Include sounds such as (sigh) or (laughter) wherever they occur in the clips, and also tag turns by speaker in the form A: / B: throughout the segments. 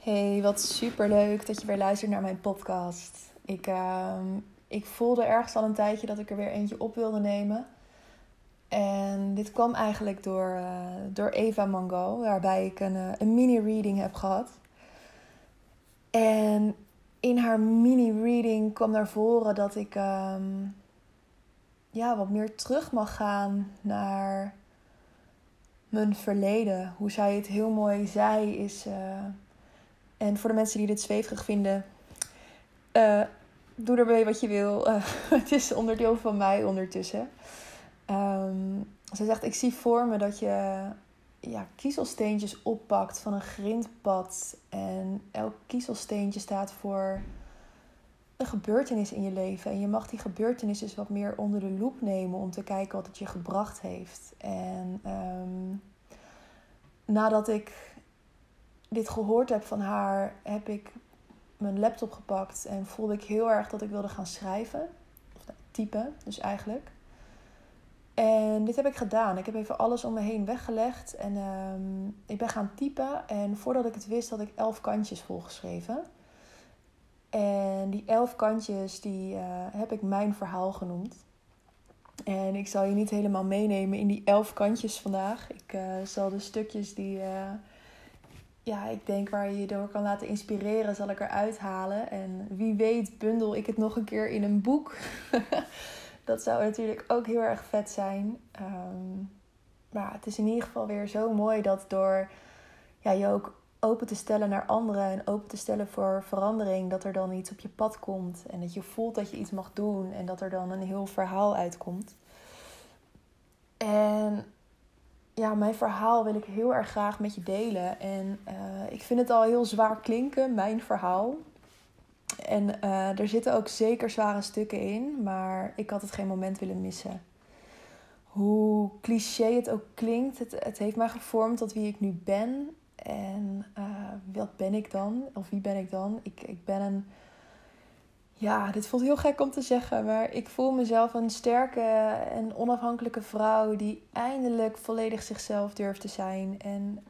A: Hey, wat super leuk dat je weer luistert naar mijn podcast. Ik, ehm, ik voelde ergens al een tijdje dat ik er weer eentje op wilde nemen. En dit kwam eigenlijk door, uh, door Eva Mango, waarbij ik een, uh, een mini-reading heb gehad. En in haar mini-reading kwam naar voren dat ik ehm, ja, wat meer terug mag gaan naar mijn verleden. Hoe zij het heel mooi zei is. En voor de mensen die dit zweverig vinden, uh, doe erbij wat je wil. Uh, (laughs) het is onderdeel van mij ondertussen. Um, ze zegt: Ik zie voor me dat je ja, kiezelsteentjes oppakt van een grindpad. En elk kiezelsteentje staat voor een gebeurtenis in je leven. En je mag die gebeurtenis dus wat meer onder de loep nemen om te kijken wat het je gebracht heeft. En um, nadat ik dit gehoord heb van haar, heb ik mijn laptop gepakt en voelde ik heel erg dat ik wilde gaan schrijven. Of nou, typen, dus eigenlijk. En dit heb ik gedaan. Ik heb even alles om me heen weggelegd. En um, ik ben gaan typen. En voordat ik het wist, had ik elf kantjes volgeschreven. En die elf kantjes, die uh, heb ik mijn verhaal genoemd. En ik zal je niet helemaal meenemen in die elf kantjes vandaag. Ik uh, zal de stukjes die, uh, ja, ik denk waar je je door kan laten inspireren, zal ik eruit halen. En wie weet bundel ik het nog een keer in een boek. (laughs) dat zou natuurlijk ook heel erg vet zijn. Um, maar het is in ieder geval weer zo mooi dat door ja, je ook open te stellen naar anderen en open te stellen voor verandering, dat er dan iets op je pad komt en dat je voelt dat je iets mag doen en dat er dan een heel verhaal uitkomt. En ja, mijn verhaal wil ik heel erg graag met je delen. En uh, ik vind het al heel zwaar klinken, mijn verhaal. En uh, er zitten ook zeker zware stukken in, maar ik had het geen moment willen missen. Hoe cliché het ook klinkt, het, het heeft mij gevormd tot wie ik nu ben. En uh, wat ben ik dan? Of wie ben ik dan? Ik, ik ben een. Ja, dit voelt heel gek om te zeggen, maar ik voel mezelf een sterke en onafhankelijke vrouw die eindelijk volledig zichzelf durft te zijn. En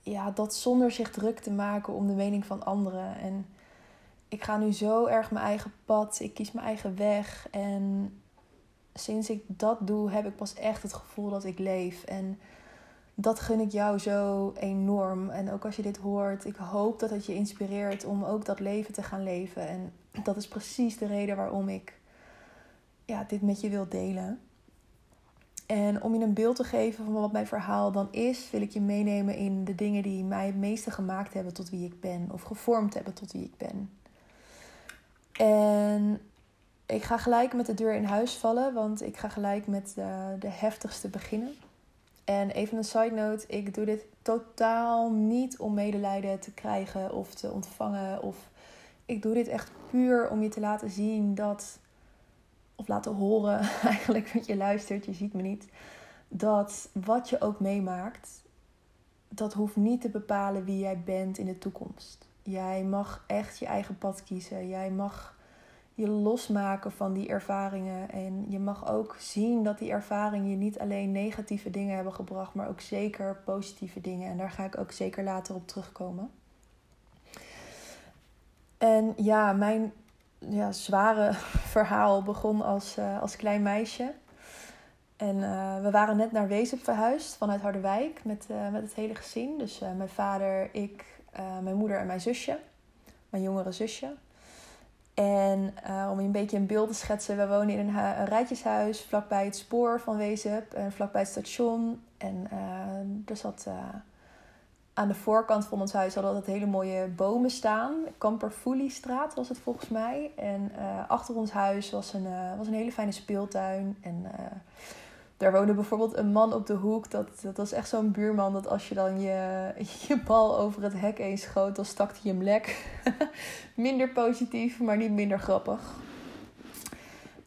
A: ja, dat zonder zich druk te maken om de mening van anderen. En ik ga nu zo erg mijn eigen pad, ik kies mijn eigen weg. En sinds ik dat doe, heb ik pas echt het gevoel dat ik leef. En dat gun ik jou zo enorm. En ook als je dit hoort, ik hoop dat het je inspireert om ook dat leven te gaan leven. En dat is precies de reden waarom ik ja, dit met je wil delen. En om je een beeld te geven van wat mijn verhaal dan is, wil ik je meenemen in de dingen die mij het meeste gemaakt hebben tot wie ik ben. Of gevormd hebben tot wie ik ben. En ik ga gelijk met de deur in huis vallen, want ik ga gelijk met de, de heftigste beginnen. En even een side note, ik doe dit totaal niet om medelijden te krijgen of te ontvangen. Of ik doe dit echt puur om je te laten zien dat, of laten horen (laughs) eigenlijk, want je luistert, je ziet me niet. Dat wat je ook meemaakt, dat hoeft niet te bepalen wie jij bent in de toekomst. Jij mag echt je eigen pad kiezen. Jij mag je losmaken van die ervaringen. En je mag ook zien dat die ervaringen je niet alleen negatieve dingen hebben gebracht, maar ook zeker positieve dingen. En daar ga ik ook zeker later op terugkomen. En ja, mijn ja, zware (laughs) verhaal begon als, uh, als klein meisje. En uh, we waren net naar Wezen verhuisd vanuit Harderwijk met, uh, met het hele gezin. Dus mijn vader, ik, mijn moeder en mijn zusje. Mijn jongere zusje. En uh, om je een beetje een beeld te schetsen, we wonen in een, rijtjeshuis vlakbij het spoor van Wezep en vlakbij het station. En uh, er zat uh, aan de voorkant van ons huis hadden altijd hele mooie bomen staan. Kamperfoeliestraat was het volgens mij. En achter ons huis was een, was een hele fijne speeltuin. En daar woonde bijvoorbeeld een man op de hoek. Dat, dat was echt zo'n buurman dat als je dan je, (laughs) je bal over het hek heen schoot, dan stak hij hem lek. (laughs) minder positief, maar niet minder grappig.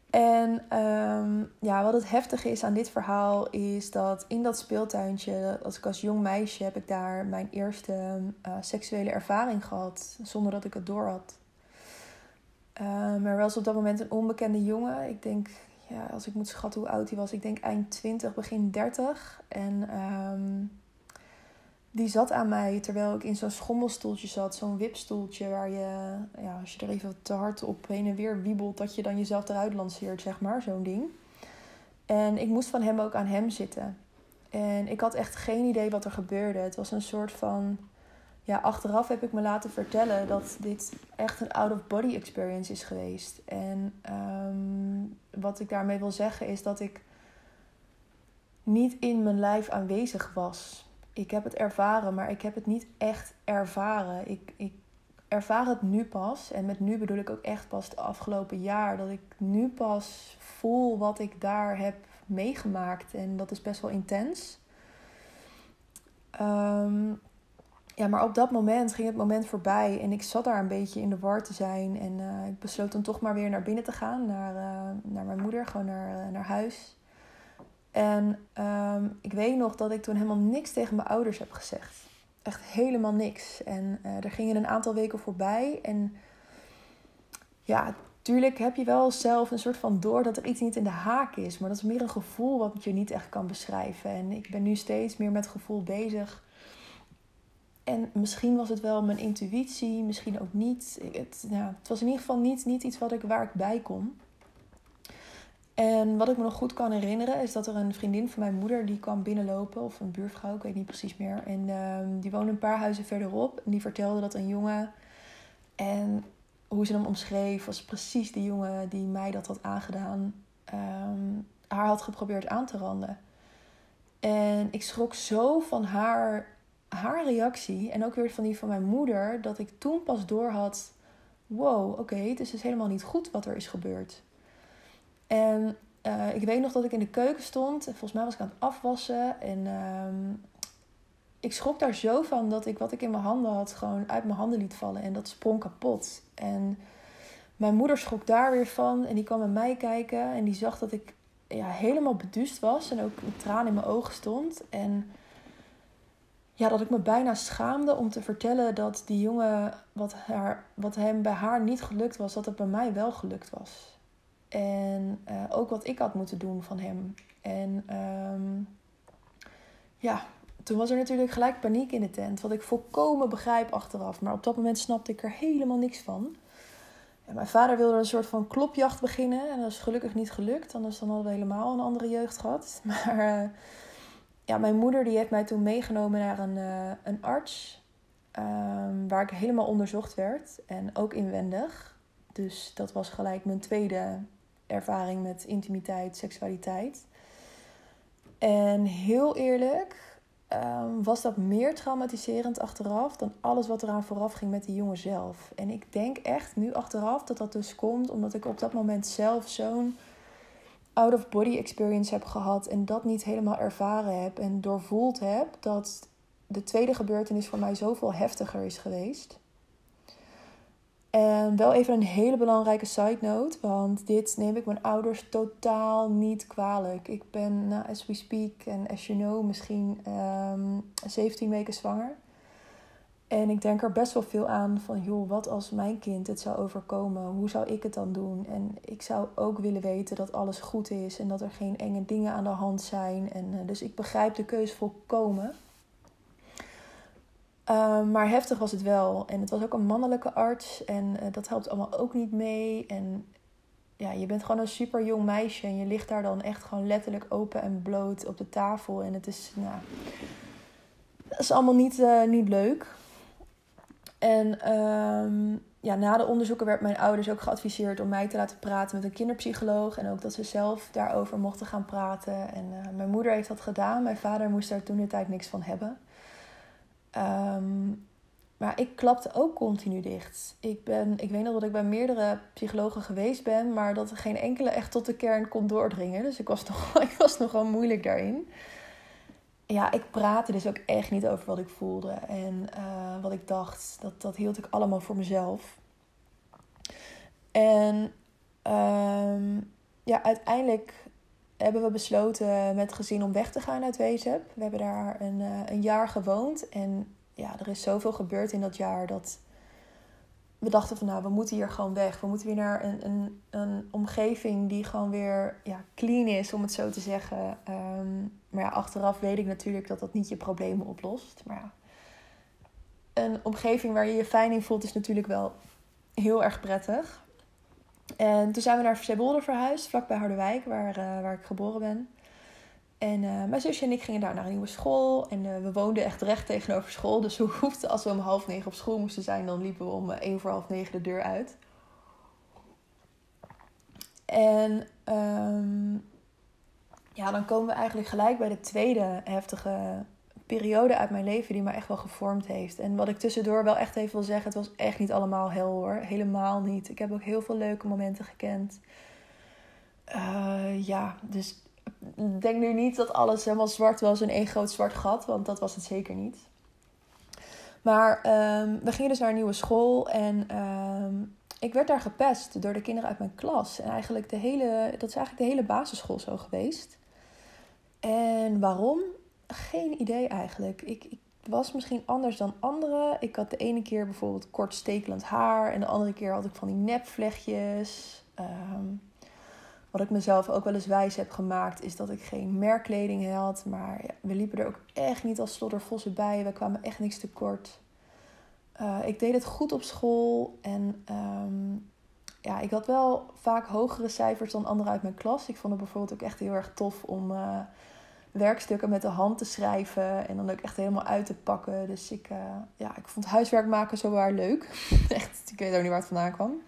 A: En um, ja, wat het heftige is aan dit verhaal is dat in dat speeltuintje, als ik als jong meisje heb ik daar mijn eerste uh, seksuele ervaring gehad, zonder dat ik het door had. Um, er was op dat moment een onbekende jongen, ik denk ja, als ik moet schatten hoe oud hij was, ik denk eind 20, begin 30. En um, die zat aan mij terwijl ik in zo'n schommelstoeltje zat. Zo'n wipstoeltje waar je, ja, als je er even te hard op heen en weer wiebelt, dat je dan jezelf eruit lanceert, zeg maar. Zo'n ding. En ik moest van hem ook aan hem zitten. En ik had echt geen idee wat er gebeurde. Het was een soort van. Ja, achteraf heb ik me laten vertellen dat dit echt een out-of-body experience is geweest. En um, wat ik daarmee wil zeggen is dat ik niet in mijn lijf aanwezig was. Ik heb het ervaren, maar ik heb het niet echt ervaren. Ik, ik ervaar het nu pas. En met nu bedoel ik ook echt pas het afgelopen jaar. Dat ik nu pas voel wat ik daar heb meegemaakt. En dat is best wel intens. Um, ja, maar op dat moment ging het moment voorbij. En ik zat daar een beetje in de war te zijn. En uh, ik besloot dan toch maar weer naar binnen te gaan. Naar, uh, naar mijn moeder, gewoon naar, uh, naar huis. En um, ik weet nog dat ik toen helemaal niks tegen mijn ouders heb gezegd. Echt helemaal niks. En er gingen een aantal weken voorbij. En ja, tuurlijk heb je wel zelf een soort van door dat er iets niet in de haak is. Maar dat is meer een gevoel wat je niet echt kan beschrijven. En ik ben nu steeds meer met gevoel bezig. En misschien was het wel mijn intuïtie, misschien ook niet. Het, ja, het was in ieder geval niet, niet iets wat ik, waar ik bij kon. En wat ik me nog goed kan herinneren is dat er een vriendin van mijn moeder die kwam binnenlopen, of een buurvrouw, ik weet niet precies meer. En uh, die woonde een paar huizen verderop. En die vertelde dat een jongen. En hoe ze hem omschreef, was precies de jongen die mij dat had aangedaan. Um, haar had geprobeerd aan te randen. En ik schrok zo van haar, haar reactie. En ook weer van die van mijn moeder. Dat ik toen pas door had. Wow, oké, het is dus helemaal niet goed wat er is gebeurd. En uh, ik weet nog dat ik in de keuken stond. En volgens mij was ik aan het afwassen. En uh, ik schrok daar zo van dat ik wat ik in mijn handen had gewoon uit mijn handen liet vallen. En dat sprong kapot. En mijn moeder schrok daar weer van. En die kwam met mij kijken. En die zag dat ik ja, helemaal beduust was. En ook een traan in mijn ogen stond. En ja, dat ik me bijna schaamde om te vertellen dat die jongen, wat, haar, wat hem bij haar niet gelukt was, dat het bij mij wel gelukt was. En uh, ook wat ik had moeten doen van hem. En um, ja, toen was er natuurlijk gelijk paniek in de tent. Wat ik volkomen begrijp achteraf. Maar op dat moment snapte ik er helemaal niks van. En mijn vader wilde een soort van klopjacht beginnen. En dat is gelukkig niet gelukt. Anders dan hadden we helemaal een andere jeugd gehad. (laughs) Maar uh, ja, mijn moeder die heeft mij toen meegenomen naar een, uh, een arts. Um, waar ik helemaal onderzocht werd. En ook inwendig. Dus dat was gelijk mijn tweede ervaring met intimiteit, seksualiteit. En heel eerlijk, um, was dat meer traumatiserend achteraf dan alles wat eraan vooraf ging met die jongen zelf. En ik denk echt nu achteraf dat dat dus komt omdat ik op dat moment zelf zo'n out-of-body experience heb gehad en dat niet helemaal ervaren heb en doorvoeld heb dat de tweede gebeurtenis voor mij zoveel heftiger is geweest. En wel even een hele belangrijke side note, want dit neem ik mijn ouders totaal niet kwalijk. Ik ben, nou, as we speak en as you know, misschien um, ehm, 17 weken zwanger. En ik denk er best wel veel aan van, joh, wat als mijn kind het zou overkomen? Hoe zou ik het dan doen? En ik zou ook willen weten dat alles goed is en dat er geen enge dingen aan de hand zijn. En, uh, dus ik begrijp de keus volkomen. Um, maar heftig was het wel. En het was ook een mannelijke arts. En uh, dat helpt allemaal ook niet mee. En ja, je bent gewoon een super jong meisje. En je ligt daar dan echt gewoon letterlijk open en bloot op de tafel. En het is, nou, dat is allemaal niet, uh, niet leuk. En um, ja, na de onderzoeken werd mijn ouders ook geadviseerd om mij te laten praten met een kinderpsycholoog. En ook dat ze zelf daarover mochten gaan praten. En uh, mijn moeder heeft dat gedaan. Mijn vader moest daar toen de tijd niks van hebben. Um, maar ik klapte ook continu dicht. Ik, ben, ik weet nog dat ik bij meerdere psychologen geweest ben, maar dat er geen enkele echt tot de kern kon doordringen. Dus ik was, (laughs) nog, ik was nogal moeilijk daarin. Ja, ik praatte dus ook echt niet over wat ik voelde en uh, wat ik dacht. Dat, dat hield ik allemaal voor mezelf. En um, ja, uiteindelijk hebben we besloten met gezin om weg te gaan uit Wezep. We hebben daar een, uh, een jaar gewoond. En ja, er is zoveel gebeurd in dat jaar dat we dachten van nou, we moeten hier gewoon weg. We moeten weer naar een, een, een omgeving die gewoon weer ja, clean is, om het zo te zeggen. Um, maar ja, achteraf weet ik natuurlijk dat dat niet je problemen oplost. Maar ja, een omgeving waar je je fijn in voelt, is natuurlijk wel heel erg prettig. En toen zijn we naar Zeebolder verhuisd, vlakbij Harderwijk, waar, uh, waar ik geboren ben. En uh, mijn zusje en ik gingen daar naar een nieuwe school. En uh, we woonden echt recht tegenover school. Dus we hoefden, als we om half negen op school moesten zijn, dan liepen we om één voor half negen de deur uit. En um, ja, dan komen we eigenlijk gelijk bij de tweede heftige periode uit mijn leven die me echt wel gevormd heeft. En wat ik tussendoor wel echt even wil zeggen, het was echt niet allemaal hel hoor. Helemaal niet. Ik heb ook heel veel leuke momenten gekend. Ja, dus denk nu niet dat alles helemaal zwart was en één groot zwart gat, want dat was het zeker niet. Maar um, we gingen dus naar een nieuwe school en um, ik werd daar gepest door de kinderen uit mijn klas. En eigenlijk de hele, dat is eigenlijk de hele basisschool zo geweest. En waarom? Geen idee eigenlijk. Ik, ik was misschien anders dan anderen. Ik had de ene keer bijvoorbeeld kort stekelend haar. En de andere keer had ik van die nepvlechtjes. Um, wat ik mezelf ook wel eens wijs heb gemaakt, is dat ik geen merkkleding had. Maar ja, we liepen er ook echt niet als sloddervossen bij. We kwamen echt niks tekort. Uh, ik deed het goed op school. En um, ja, ik had wel vaak hogere cijfers dan anderen uit mijn klas. Ik vond het bijvoorbeeld ook echt heel erg tof om uh, werkstukken met de hand te schrijven. En dan ook echt helemaal uit te pakken. Dus ik, uh, ja, ik vond huiswerk maken zo waar leuk. (laughs) echt, ik weet ook niet waar het vandaan kwam.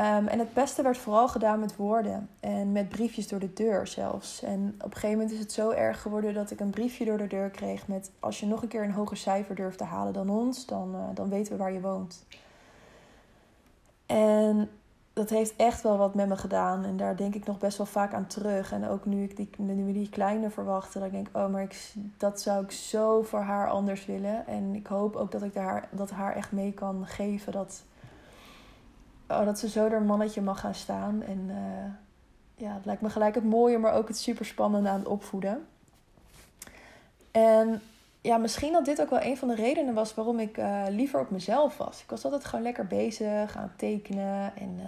A: Um, en het beste werd vooral gedaan met woorden en met briefjes door de deur zelfs. En op een gegeven moment is het zo erg geworden dat ik een briefje door de deur kreeg met... als je nog een keer een hoger cijfer durft te halen dan ons, dan, uh, dan weten we waar je woont. En dat heeft echt wel wat met me gedaan. En daar denk ik nog best wel vaak aan terug. En ook nu ik die, nu die kleine verwachtte, dat ik denk... oh, maar ik, dat zou ik zo voor haar anders willen. En ik hoop ook dat ik daar, dat haar echt mee kan geven dat oh, dat ze zo er mannetje mag gaan staan. En uh, ja, het lijkt me gelijk het mooie, maar ook het super spannende aan het opvoeden. En ja, misschien dat dit ook wel een van de redenen was waarom ik uh, liever op mezelf was. Ik was altijd gewoon lekker bezig aan het tekenen. En uh,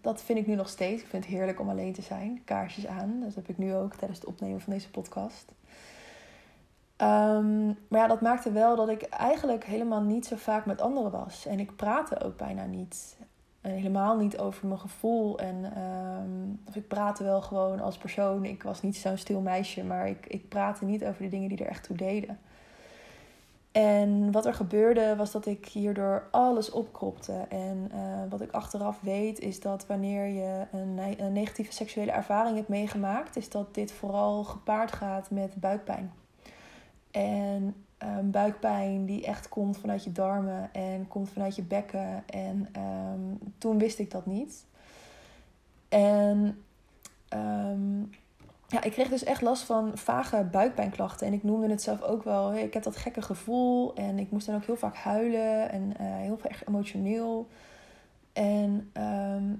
A: dat vind ik nu nog steeds. Ik vind het heerlijk om alleen te zijn. Kaarsjes aan. Dat heb ik nu ook tijdens het opnemen van deze podcast. Um, maar ja, dat maakte wel dat ik eigenlijk helemaal niet zo vaak met anderen was. En ik praatte ook bijna niet. En helemaal niet over mijn gevoel. En um, of ik praatte wel gewoon als persoon. Ik was niet zo'n stil meisje, maar ik, ik praatte niet over de dingen die er echt toe deden. En wat er gebeurde was dat ik hierdoor alles opkropte. En uh, wat ik achteraf weet is dat wanneer je een, een negatieve seksuele ervaring hebt meegemaakt, is dat dit vooral gepaard gaat met buikpijn. En um, buikpijn die echt komt vanuit je darmen en komt vanuit je bekken. En um, toen wist ik dat niet. En um, ja, ik kreeg dus echt last van vage buikpijnklachten. En ik noemde het zelf ook wel. Hey, ik heb dat gekke gevoel. En ik moest dan ook heel vaak huilen. En uh, heel echt emotioneel. En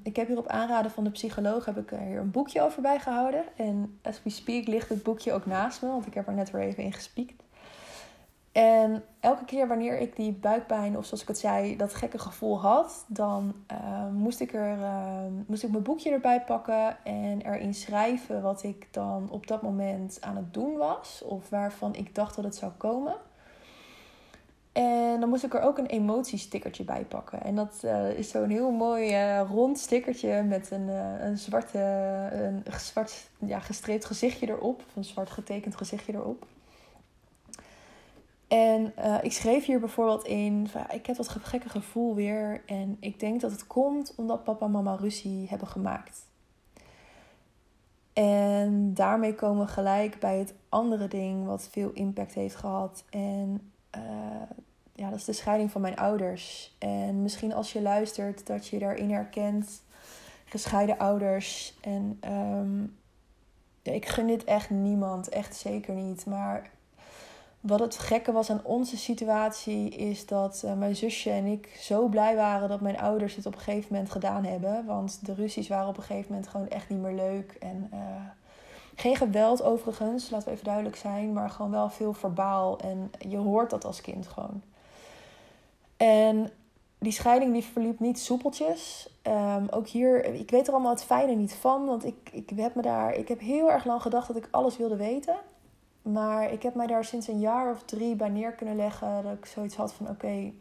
A: ik heb hier op aanraden van de psycholoog heb ik hier een boekje over bijgehouden. En as we speak ligt het boekje ook naast me. Want ik heb er net weer even in gespiekt. En elke keer wanneer ik die buikpijn, of zoals ik het zei, dat gekke gevoel had, dan uh, moest, ik er, uh, moest ik mijn boekje erbij pakken en erin schrijven wat ik dan op dat moment aan het doen was, of waarvan ik dacht dat het zou komen. En dan moest ik er ook een emotiestickertje bij pakken. En dat uh, is zo'n heel mooi rond stickertje met een, een zwarte, een zwart ja, gestreept gezichtje erop, of een zwart getekend gezichtje erop. En uh, ik schreef hier bijvoorbeeld in: van, ik heb dat gekke gevoel weer. En ik denk dat het komt omdat papa en mama ruzie hebben gemaakt. En daarmee komen we gelijk bij het andere ding wat veel impact heeft gehad. En uh, ja, dat is de scheiding van mijn ouders. En misschien als je luistert dat je daarin herkent. Gescheiden ouders. En ja, ik gun dit echt niemand, echt zeker niet. Maar wat het gekke was aan onze situatie is dat uh, mijn zusje en ik zo blij waren dat mijn ouders het op een gegeven moment gedaan hebben. Want de ruzies waren op een gegeven moment gewoon echt niet meer leuk. En uh, geen geweld overigens, laten we even duidelijk zijn, maar gewoon wel veel verbaal. En je hoort dat als kind gewoon. En die scheiding die verliep niet soepeltjes. Um, ook hier, ik weet er allemaal het fijne niet van. Want ik, ik, heb me daar, ik heb heel erg lang gedacht dat ik alles wilde weten. Maar ik heb mij daar sinds een jaar of drie bij neer kunnen leggen. Dat ik zoiets had van oké,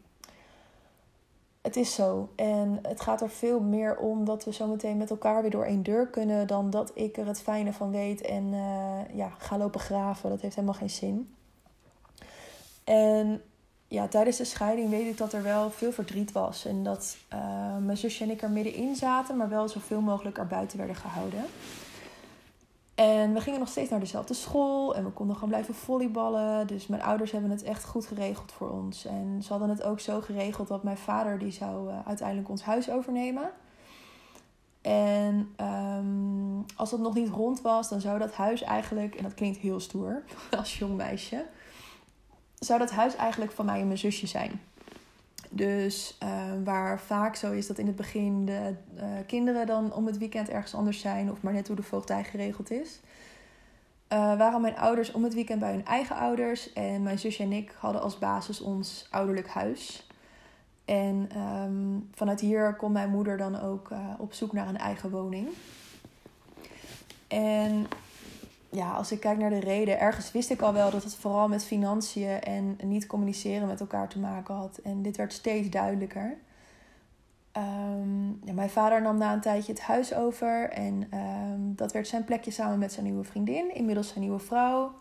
A: het is zo. En het gaat er veel meer om dat we zometeen met elkaar weer door één deur kunnen. Dan dat ik er het fijne van weet en uh, ja, ga lopen graven. Dat heeft helemaal geen zin. En ja, tijdens de scheiding weet ik dat er wel veel verdriet was. En dat uh, mijn zusje en ik er middenin zaten, maar wel zoveel mogelijk erbuiten werden gehouden. En we gingen nog steeds naar dezelfde school en we konden gewoon blijven volleyballen. Dus mijn ouders hebben het echt goed geregeld voor ons. En ze hadden het ook zo geregeld dat mijn vader die zou uh, uiteindelijk ons huis overnemen. En um, als dat nog niet rond was, dan zou dat huis eigenlijk, en dat klinkt heel stoer (laughs) als jong meisje, zou dat huis eigenlijk van mij en mijn zusje zijn. Dus uh, waar vaak zo is dat in het begin de uh, kinderen dan om het weekend ergens anders zijn, of maar net hoe de voogdij geregeld is. Uh, waren mijn ouders om het weekend bij hun eigen ouders. En mijn zusje en ik hadden als basis ons ouderlijk huis. En um, vanuit hier kon mijn moeder dan ook op zoek naar een eigen woning. En ja, als ik kijk naar de reden, ergens wist ik al wel dat het vooral met financiën en niet communiceren met elkaar te maken had. En dit werd steeds duidelijker. Um, ja, mijn vader nam na een tijdje het huis over en um, dat werd zijn plekje samen met zijn nieuwe vriendin, inmiddels zijn nieuwe vrouw.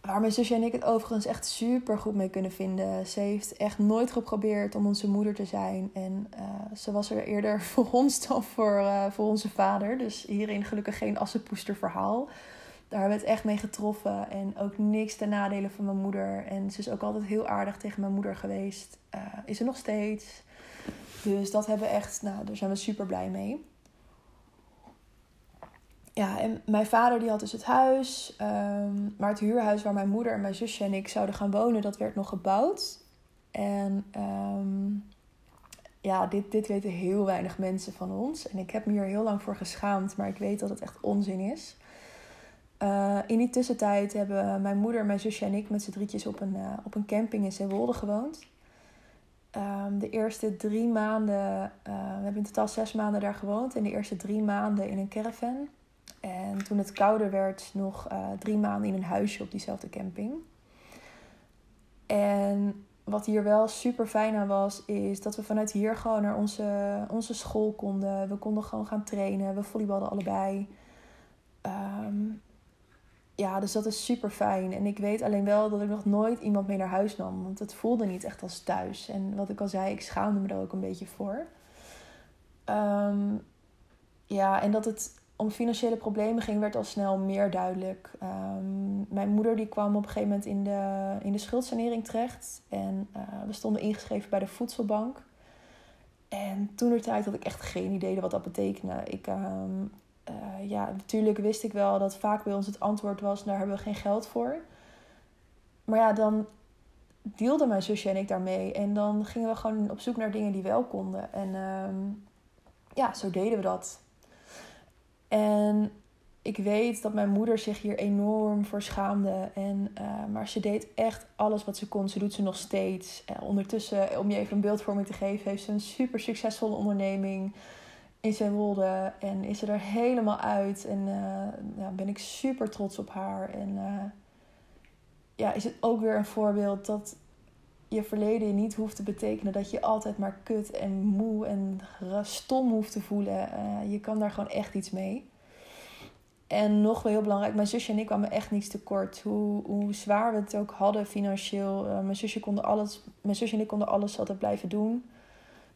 A: Waar mijn zusje en ik het overigens echt super goed mee kunnen vinden. Ze heeft echt nooit geprobeerd om onze moeder te zijn. En uh, ze was er eerder (laughs) voor ons dan voor, uh, voor onze vader. Dus hierin gelukkig geen assenpoester verhaal daar hebben we het echt mee getroffen. En ook niks ten nadele van mijn moeder. En ze is ook altijd heel aardig tegen mijn moeder geweest. Uh, is er nog steeds. Dus dat hebben we echt, nou, daar zijn we super blij mee. Ja, en mijn vader die had dus het huis. Um, maar het huurhuis waar mijn moeder en mijn zusje en ik zouden gaan wonen, dat werd nog gebouwd. En um, ja, dit, dit weten heel weinig mensen van ons. En ik heb me hier heel lang voor geschaamd, maar ik weet dat het echt onzin is. Uh, in die tussentijd hebben mijn moeder, mijn zusje en ik met z'n drietjes op een, uh, op een camping in Zeewolde gewoond. Um, de eerste drie maanden, uh, we hebben in totaal zes maanden daar gewoond. En de eerste drie maanden in een caravan. En toen het kouder werd, nog drie maanden in een huisje op diezelfde camping. En wat hier wel super fijn aan was, is dat we vanuit hier gewoon naar onze, onze school konden. We konden gewoon gaan trainen. We volleybalden allebei. Um, ja, dus dat is super fijn. En ik weet alleen wel dat ik nog nooit iemand mee naar huis nam. Want het voelde niet echt als thuis. En wat ik al zei, ik schaamde me er ook een beetje voor. Um, ja, en dat het om financiële problemen ging, werd al snel meer duidelijk. Um, mijn moeder die kwam op een gegeven moment in de, in de schuldsanering terecht. En uh, we stonden ingeschreven bij de voedselbank. En toen de tijd had ik echt geen idee wat dat betekende. Ik, um, uh, ja, natuurlijk wist ik wel dat vaak bij ons het antwoord was: daar hebben we geen geld voor. Maar ja, dan deelden mijn zusje en ik daarmee. En dan gingen we gewoon op zoek naar dingen die wel konden. En um, ja, zo deden we dat. En ik weet dat mijn moeder zich hier enorm voor schaamde. En, uh, maar ze deed echt alles wat ze kon. Ze doet ze nog steeds. En ondertussen, om je even een beeldvorming te geven, heeft ze een super succesvolle onderneming in Zeewolde. En is ze er helemaal uit. En uh, ben ik super trots op haar. En uh, ja, is het ook weer een voorbeeld dat je verleden niet hoeft te betekenen dat je altijd maar kut en moe en stom hoeft te voelen. Uh, je kan daar gewoon echt iets mee. En nog wel heel belangrijk, mijn zusje en ik kwamen echt niets tekort. Hoe, hoe zwaar we het ook hadden financieel. mijn, zusje konden alles, mijn zusje en ik konden alles altijd blijven doen.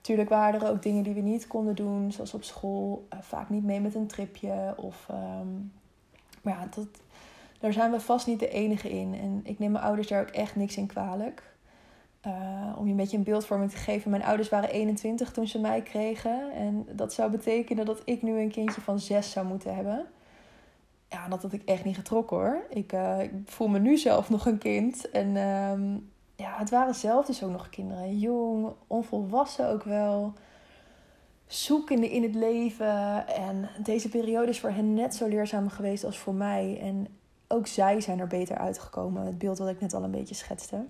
A: Tuurlijk waren er ook dingen die we niet konden doen, zoals op school. Uh, vaak niet mee met een tripje. Of, um, maar ja, dat, daar zijn we vast niet de enige in. En ik neem mijn ouders daar ook echt niks in kwalijk. Uh, om je een beetje een beeldvorming te geven. Mijn ouders waren 21 toen ze mij kregen. En dat zou betekenen dat ik nu een kindje van 6 zou moeten hebben. Ja, dat had ik echt niet getrokken hoor. Ik, uh, ik voel me nu zelf nog een kind. En um, ja, het waren zelf dus ook nog kinderen. Jong, onvolwassen ook wel. Zoekende in het leven. En deze periode is voor hen net zo leerzaam geweest als voor mij. En ook zij zijn er beter uitgekomen. Het beeld wat ik net al een beetje schetste.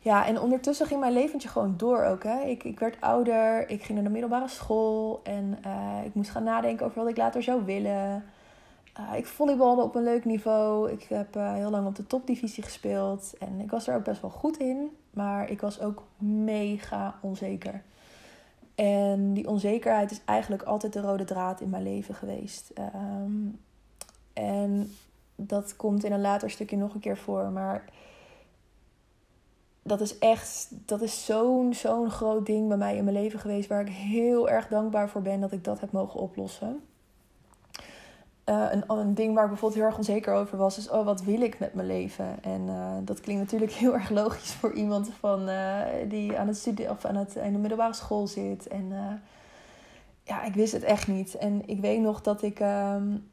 A: Ja, en ondertussen ging mijn leventje gewoon door ook. Hè. Ik, ik werd ouder, ik ging naar de middelbare school. En uh, ik moest gaan nadenken over wat ik later zou willen. Uh, ik volleybalde op een leuk niveau. Ik heb uh, heel lang op de topdivisie gespeeld. En ik was er ook best wel goed in. Maar ik was ook mega onzeker. En die onzekerheid is eigenlijk altijd de rode draad in mijn leven geweest. Um, en dat komt in een later stukje nog een keer voor. Maar dat is echt, dat is zo'n zo'n groot ding bij mij in mijn leven geweest. Waar ik heel erg dankbaar voor ben dat ik dat heb mogen oplossen. Uh, een, ding waar ik bijvoorbeeld heel erg onzeker over was, is: oh, wat wil ik met mijn leven? En uh, dat klinkt natuurlijk (laughs) heel erg logisch voor iemand van, uh, die aan het studie of aan het, in de middelbare school zit. En ja, ik wist het echt niet. En ik weet nog dat ik um,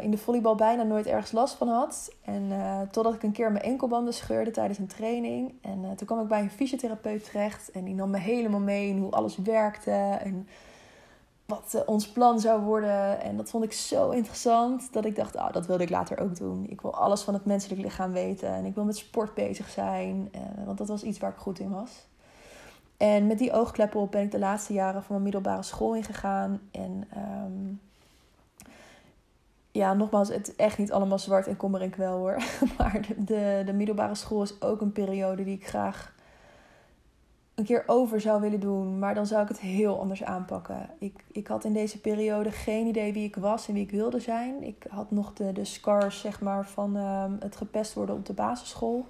A: in de volleybal bijna nooit ergens last van had. En totdat ik een keer mijn enkelbanden scheurde tijdens een training. En toen kwam ik bij een fysiotherapeut terecht. En die nam me helemaal mee in hoe alles werkte. En wat uh, ons plan zou worden. En dat vond ik zo interessant dat ik dacht, oh, dat wilde ik later ook doen. Ik wil alles van het menselijk lichaam weten en ik wil met sport bezig zijn, uh, want dat was iets waar ik goed in was. En met die oogkleppen op ben ik de laatste jaren van mijn middelbare school ingegaan. En um, ja, nogmaals, het is echt niet allemaal zwart en kommer en kwel hoor. (laughs) Maar de, de middelbare school is ook een periode die ik graag een keer over zou willen doen, maar dan zou ik het heel anders aanpakken. Ik, ik had in deze periode geen idee wie ik was en wie ik wilde zijn. Ik had nog de, de scars zeg maar, van um, het gepest worden op de basisschool.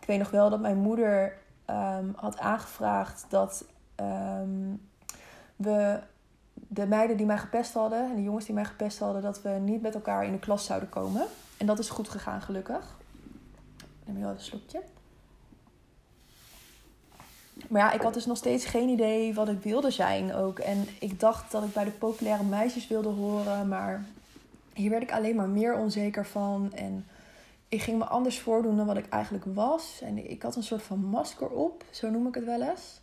A: Ik weet nog wel dat mijn moeder um, had aangevraagd dat um, we de meiden die mij gepest hadden en de jongens die mij gepest hadden, dat we niet met elkaar in de klas zouden komen. En dat is goed gegaan, gelukkig. Ik neem heel even een slokje. Maar ja, ik had dus nog steeds geen idee wat ik wilde zijn ook. En ik dacht dat ik bij de populaire meisjes wilde horen. Maar hier werd ik alleen maar meer onzeker van. En ik ging me anders voordoen dan wat ik eigenlijk was. En ik had een soort van masker op, zo noem ik het wel eens.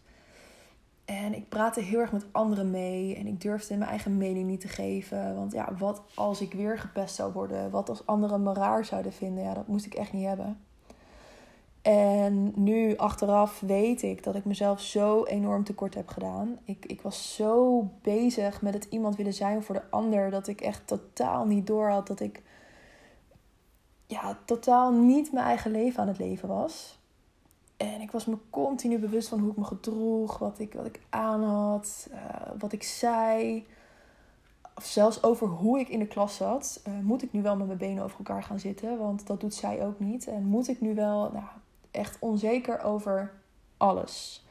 A: En ik praatte heel erg met anderen mee. En ik durfde mijn eigen mening niet te geven. Want ja, wat als ik weer gepest zou worden? Wat als anderen me raar zouden vinden? Ja, dat moest ik echt niet hebben. En nu achteraf weet ik dat ik mezelf zo enorm tekort heb gedaan. Ik, ik was zo bezig met het iemand willen zijn voor de ander dat ik echt totaal niet door had dat ik ja, totaal niet mijn eigen leven aan het leven was. En ik was me continu bewust van hoe ik me gedroeg, wat ik, wat ik aan had, uh, wat ik zei. Of zelfs over hoe ik in de klas zat. Uh, moet ik nu wel met mijn benen over elkaar gaan zitten? Want dat doet zij ook niet. En moet ik nu wel. Nou, echt onzeker over alles.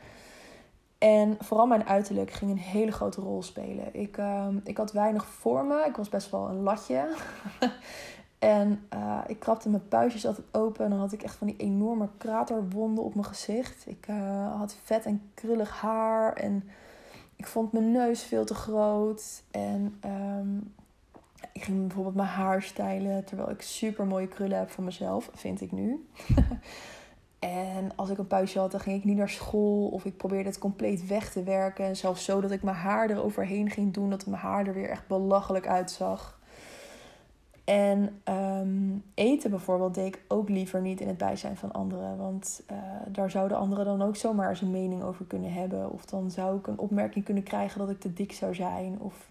A: En vooral mijn uiterlijk ging een hele grote rol spelen. Ik, uh, ik had weinig vormen. Ik was best wel een latje. (laughs) en uh, ik krabde mijn puistjes altijd open. En dan had ik echt van die enorme kraterwonden op mijn gezicht. Ik uh, had vet en krullig haar. En ik vond mijn neus veel te groot. En um, ik ging bijvoorbeeld mijn haar stijlen. Terwijl ik super mooie krullen heb voor mezelf, vind ik nu. (laughs) En als ik een puistje had, dan ging ik niet naar school. Of ik probeerde het compleet weg te werken. En zelfs zo dat ik mijn haar eroverheen ging doen. Dat mijn haar er weer echt belachelijk uitzag. En um, eten bijvoorbeeld deed ik ook liever niet in het bijzijn van anderen. Want uh, daar zouden anderen dan ook zomaar zijn mening over kunnen hebben. Of dan zou ik een opmerking kunnen krijgen dat ik te dik zou zijn. Of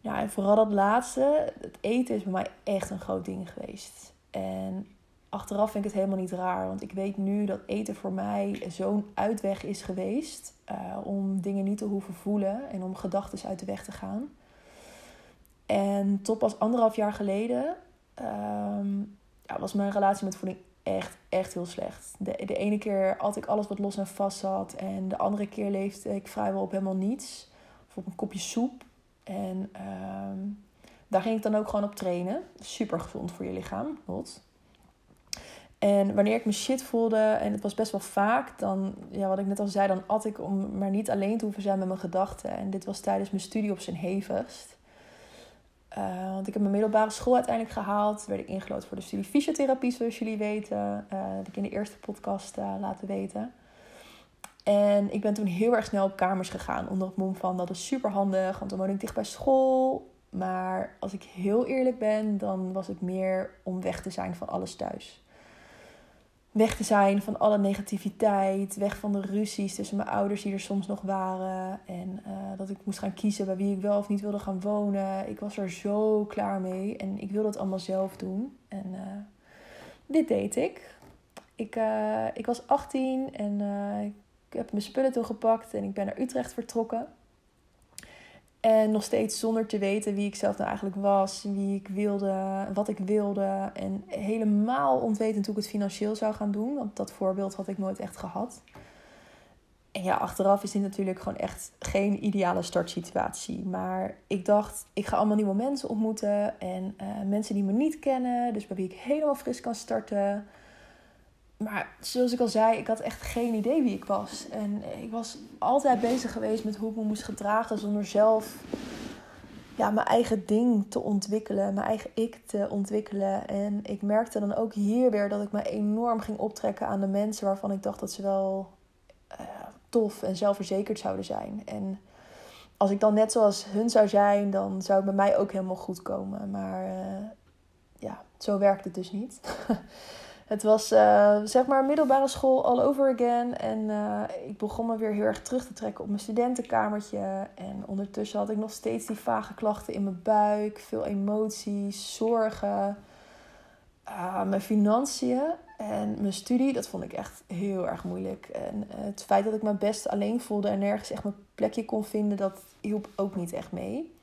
A: ja, en vooral dat laatste. Het eten is bij mij echt een groot ding geweest. En achteraf vind ik het helemaal niet raar. Want ik weet nu dat eten voor mij zo'n uitweg is geweest. Uh, om dingen niet te hoeven voelen en om gedachten uit de weg te gaan. En tot pas anderhalf jaar geleden um, ja, was mijn relatie met voeding echt, echt heel slecht. De, de ene keer at ik alles wat los en vast zat. En de andere keer leefde ik vrijwel op helemaal niets. Of op een kopje soep. En um, daar ging ik dan ook gewoon op trainen. Super gezond voor je lichaam. Not. En wanneer ik me shit voelde, en het was best wel vaak, dan, ja, wat ik net al zei, dan at ik om maar niet alleen te hoeven zijn met mijn gedachten. En dit was tijdens mijn studie op zijn hevigst. Uh, want ik heb mijn middelbare school uiteindelijk gehaald. Werd ik ingelood voor de studie fysiotherapie, zoals jullie weten. Uh, dat ik in de eerste podcast uh, laten weten. En ik ben toen heel erg snel op kamers gegaan. Onder het mom van dat is super handig, want dan woon ik dicht bij school. Maar als ik heel eerlijk ben, dan was het meer om weg te zijn van alles thuis weg te zijn van alle negativiteit. Weg van de ruzies tussen mijn ouders die er soms nog waren. En uh, dat ik moest gaan kiezen bij wie ik wel of niet wilde gaan wonen. Ik was er zo klaar mee en ik wilde het allemaal zelf doen. En uh, dit deed ik. Ik, uh, ik was 18 en ik heb mijn spullen toegepakt en ik ben naar Utrecht vertrokken. En nog steeds zonder te weten wie ik zelf nou eigenlijk was, wie ik wilde, wat ik wilde. En helemaal ontwetend hoe ik het financieel zou gaan doen. Want dat voorbeeld had ik nooit echt gehad. En ja, achteraf is dit natuurlijk gewoon echt geen ideale startsituatie. Maar ik dacht, ik ga allemaal nieuwe mensen ontmoeten. En uh, mensen die me niet kennen. Dus bij wie ik helemaal fris kan starten. Maar zoals ik al zei, ik had echt geen idee wie ik was. En ik was altijd bezig geweest met hoe ik me moest gedragen zonder zelf ja, mijn eigen ding te ontwikkelen, mijn eigen ik te ontwikkelen. En ik merkte dan ook hier weer dat ik me enorm ging optrekken aan de mensen waarvan ik dacht dat ze wel uh, tof en zelfverzekerd zouden zijn. En als ik dan net zoals hun zou zijn, dan zou het bij mij ook helemaal goed komen. Maar uh, ja, zo werkt het dus niet. (laughs) Het was uh, zeg maar middelbare school all over again. En uh, ik begon me weer heel erg terug te trekken op mijn studentenkamertje. En ondertussen had ik nog steeds die vage klachten in mijn buik. Veel emoties, zorgen. Uh, mijn financiën en mijn studie, dat vond ik echt heel erg moeilijk. En het feit dat ik me best alleen voelde en nergens echt mijn plekje kon vinden, dat hielp ook niet echt mee.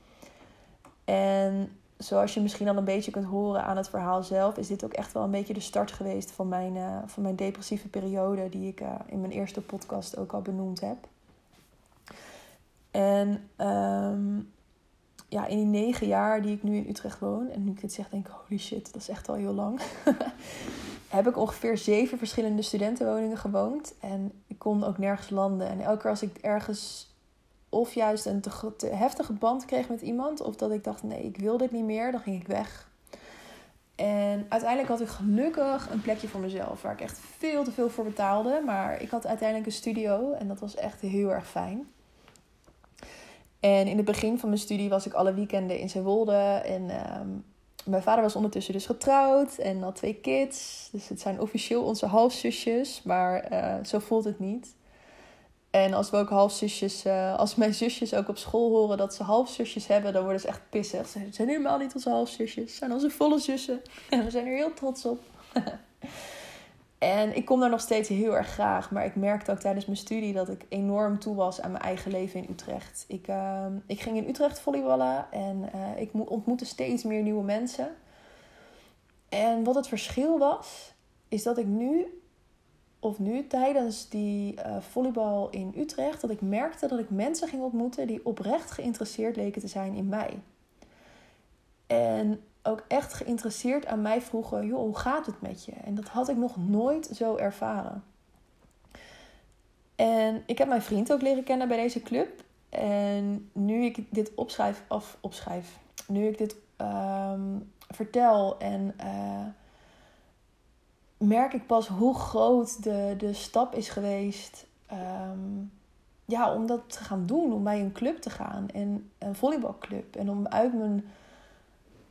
A: En zoals je misschien al een beetje kunt horen aan het verhaal zelf, is dit ook echt wel een beetje de start geweest van mijn, uh, van mijn depressieve periode, die ik uh, in mijn eerste podcast ook al benoemd heb. En um, ja, in die negen jaar die ik nu in Utrecht woon, en nu ik dit zeg, denk ik: holy shit, dat is echt al heel lang. (laughs) heb ik ongeveer zeven verschillende studentenwoningen gewoond. En ik kon ook nergens landen. En elke keer als ik ergens of juist een te, heftige band kreeg met iemand. Of dat ik dacht, nee, ik wil dit niet meer. Dan ging ik weg. En uiteindelijk had ik gelukkig een plekje voor mezelf. Waar ik echt veel te veel voor betaalde. Maar ik had uiteindelijk een studio. En dat was echt heel erg fijn. En in het begin van mijn studie was ik alle weekenden in Zeewolde. En ehm, mijn vader was ondertussen dus getrouwd en had twee kids. Dus het zijn officieel onze halfzusjes. Maar uh, zo voelt het niet. En als we ook halfzusjes, uh, als mijn zusjes ook op school horen dat ze halfzusjes hebben, dan worden ze echt pissig. Ze zijn helemaal niet onze halfzusjes, ze zijn onze volle zussen. (laughs) En we zijn er heel trots op. (laughs) en ik kom daar nog steeds heel erg graag. Maar ik merkte ook tijdens mijn studie dat ik enorm toe was aan mijn eigen leven in Utrecht. Ik, uh, ik ging in Utrecht volleyballen en uh, ik ontmoette steeds meer nieuwe mensen. En wat het verschil was, is dat ik nu of nu tijdens die uh, volleybal in Utrecht, dat ik merkte dat ik mensen ging ontmoeten die oprecht geïnteresseerd leken te zijn in mij. En ook echt geïnteresseerd aan mij vroegen: joh, hoe gaat het met je? En dat had ik nog nooit zo ervaren. En ik heb mijn vriend ook leren kennen bij deze club. En nu ik dit opschrijf, of opschrijf, nu ik dit um, vertel en uh, merk ik pas hoe groot de, de stap is geweest. Um, ja, om dat te gaan doen. Om bij een club te gaan. En een volleybalclub. En om uit mijn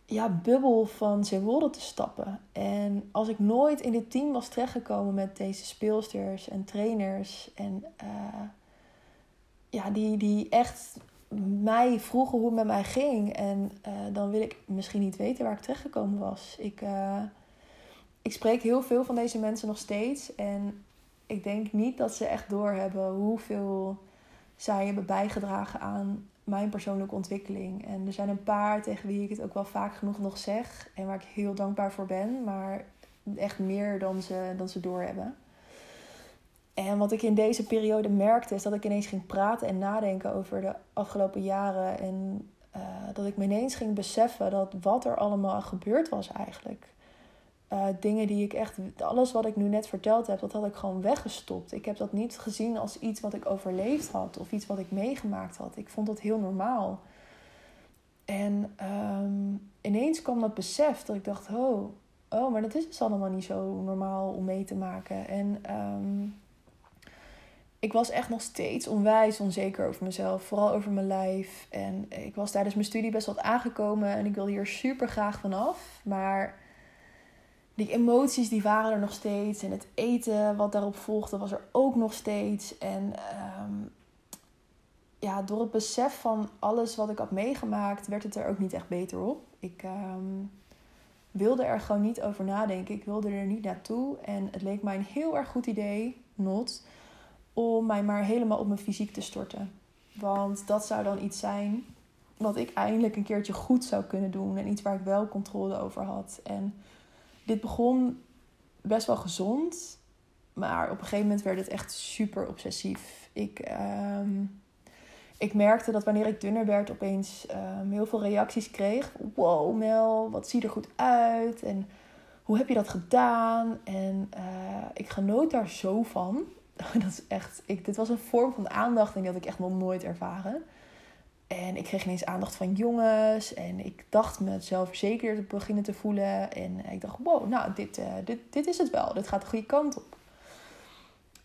A: ja, bubbel van Zeewolde te stappen. En als ik nooit in dit team was terechtgekomen met deze speelsters en trainers. En uh, ja, die, die echt mij vroegen hoe het met mij ging. En uh, dan wil ik misschien niet weten waar ik terechtgekomen was. Ik... Uh, ik spreek heel veel van deze mensen nog steeds. En ik denk niet dat ze echt doorhebben hoeveel zij hebben bijgedragen aan mijn persoonlijke ontwikkeling. En er zijn een paar tegen wie ik het ook wel vaak genoeg nog zeg. En waar ik heel dankbaar voor ben. Maar echt meer dan ze, dan ze doorhebben. En wat ik in deze periode merkte, is dat ik ineens ging praten en nadenken over de afgelopen jaren. En uh, dat ik me ineens ging beseffen dat wat er allemaal gebeurd was eigenlijk. Uh, dingen die ik echt, alles wat ik nu net verteld heb, dat had ik gewoon weggestopt. Ik heb dat niet gezien als iets wat ik overleefd had of iets wat ik meegemaakt had. Ik vond dat heel normaal. En um, ineens kwam dat besef dat ik dacht: oh, oh, maar dat is dus allemaal niet zo normaal om mee te maken. En um, ik was echt nog steeds onwijs onzeker over mezelf, vooral over mijn lijf. En ik was tijdens mijn studie best wat aangekomen en ik wilde hier super graag vanaf. Maar die emoties die waren er nog steeds. En het eten wat daarop volgde was er ook nog steeds. En um, ja, door het besef van alles wat ik had meegemaakt, werd het er ook niet echt beter op. Ik ehm, wilde er gewoon niet over nadenken. Ik wilde er niet naartoe. En het leek mij een heel erg goed idee, not, om mij maar helemaal op mijn fysiek te storten. Want dat zou dan iets zijn wat ik eindelijk een keertje goed zou kunnen doen. En iets waar ik wel controle over had. En dit begon best wel gezond. Maar op een gegeven moment werd het echt super obsessief. Ik, ehm, ik merkte dat wanneer ik dunner werd, opeens um, heel veel reacties kreeg. Wow, Mel, wat zie je er goed uit? En hoe heb je dat gedaan? En uh, ik genoot daar zo van. (laughs) dat is echt, ik, dit was een vorm van aandacht en die had ik echt nog nooit ervaren. En ik kreeg ineens aandacht van jongens. En ik dacht me zelfverzekerder te beginnen te voelen. En ik dacht, wow, nou, dit, uh, dit, dit is het wel. Dit gaat de goede kant op.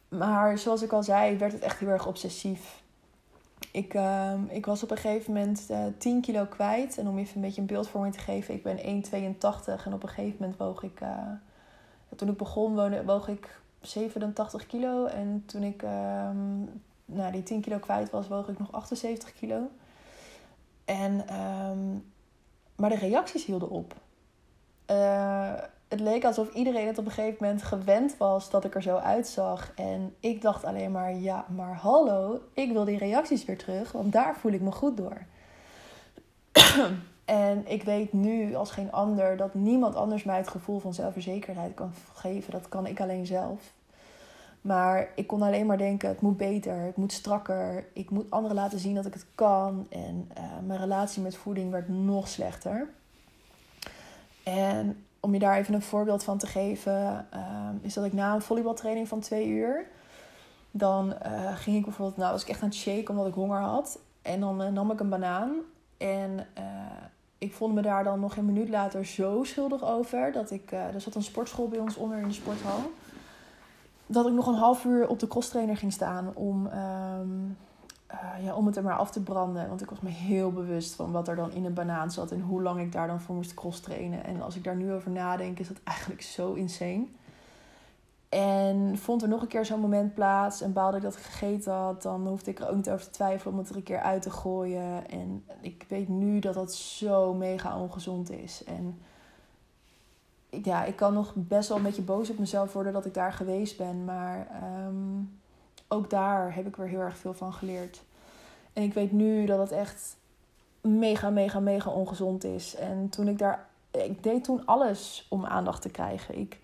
A: Maar zoals ik al zei, werd het echt heel erg obsessief. Ik, uh, ik was op een gegeven moment uh, eh, 10 kilo kwijt. En om even een beetje een beeldvorming te geven, ik ben 1,82. En op een gegeven moment woog ik, uh, toen ik begon wonen, woog ik 87 kilo. En toen ik ehm, nou, die 10 kilo kwijt was, woog ik nog 78 kilo. En, ehm, maar de reacties hielden op. Uh, het leek alsof iedereen het op een gegeven moment gewend was dat ik er zo uitzag. En ik dacht alleen maar, ja, maar hallo, ik wil die reacties weer terug, want daar voel ik me goed door. (clears throat) en ik weet nu als geen ander dat niemand anders mij het gevoel van zelfverzekerdheid kan geven. Dat kan ik alleen zelf. Maar ik kon alleen maar denken: het moet beter, het moet strakker. Ik moet anderen laten zien dat ik het kan. En uh, mijn relatie met voeding werd nog slechter. En om je daar even een voorbeeld van te geven, uh, is dat ik na een volleybaltraining van twee uur. Dan uh, ging ik bijvoorbeeld, nou was ik echt aan het shaken omdat ik honger had. En dan nam ik een banaan. En ik vond me daar dan nog een minuut later zo schuldig over. Dat ik, er zat een sportschool bij ons onder in de sporthal dat ik nog een half uur op de crosstrainer ging staan om, um, uh, ja, om het er maar af te branden. Want ik was me heel bewust van wat er dan in een banaan zat en hoe lang ik daar dan voor moest crosstrainen. En als ik daar nu over nadenk, is dat eigenlijk zo insane. En vond er nog een keer zo'n moment plaats en baalde ik dat ik gegeten had, dan hoefde ik er ook niet over te twijfelen om het er een keer uit te gooien. En ik weet nu dat dat zo mega ongezond is. En ja, ik kan nog best wel een beetje boos op mezelf worden dat ik daar geweest ben. Maar ehm, ook daar heb ik weer heel erg veel van geleerd. En ik weet nu dat het echt mega, mega, mega ongezond is. En toen ik daar. Ik deed toen alles om aandacht te krijgen. Ik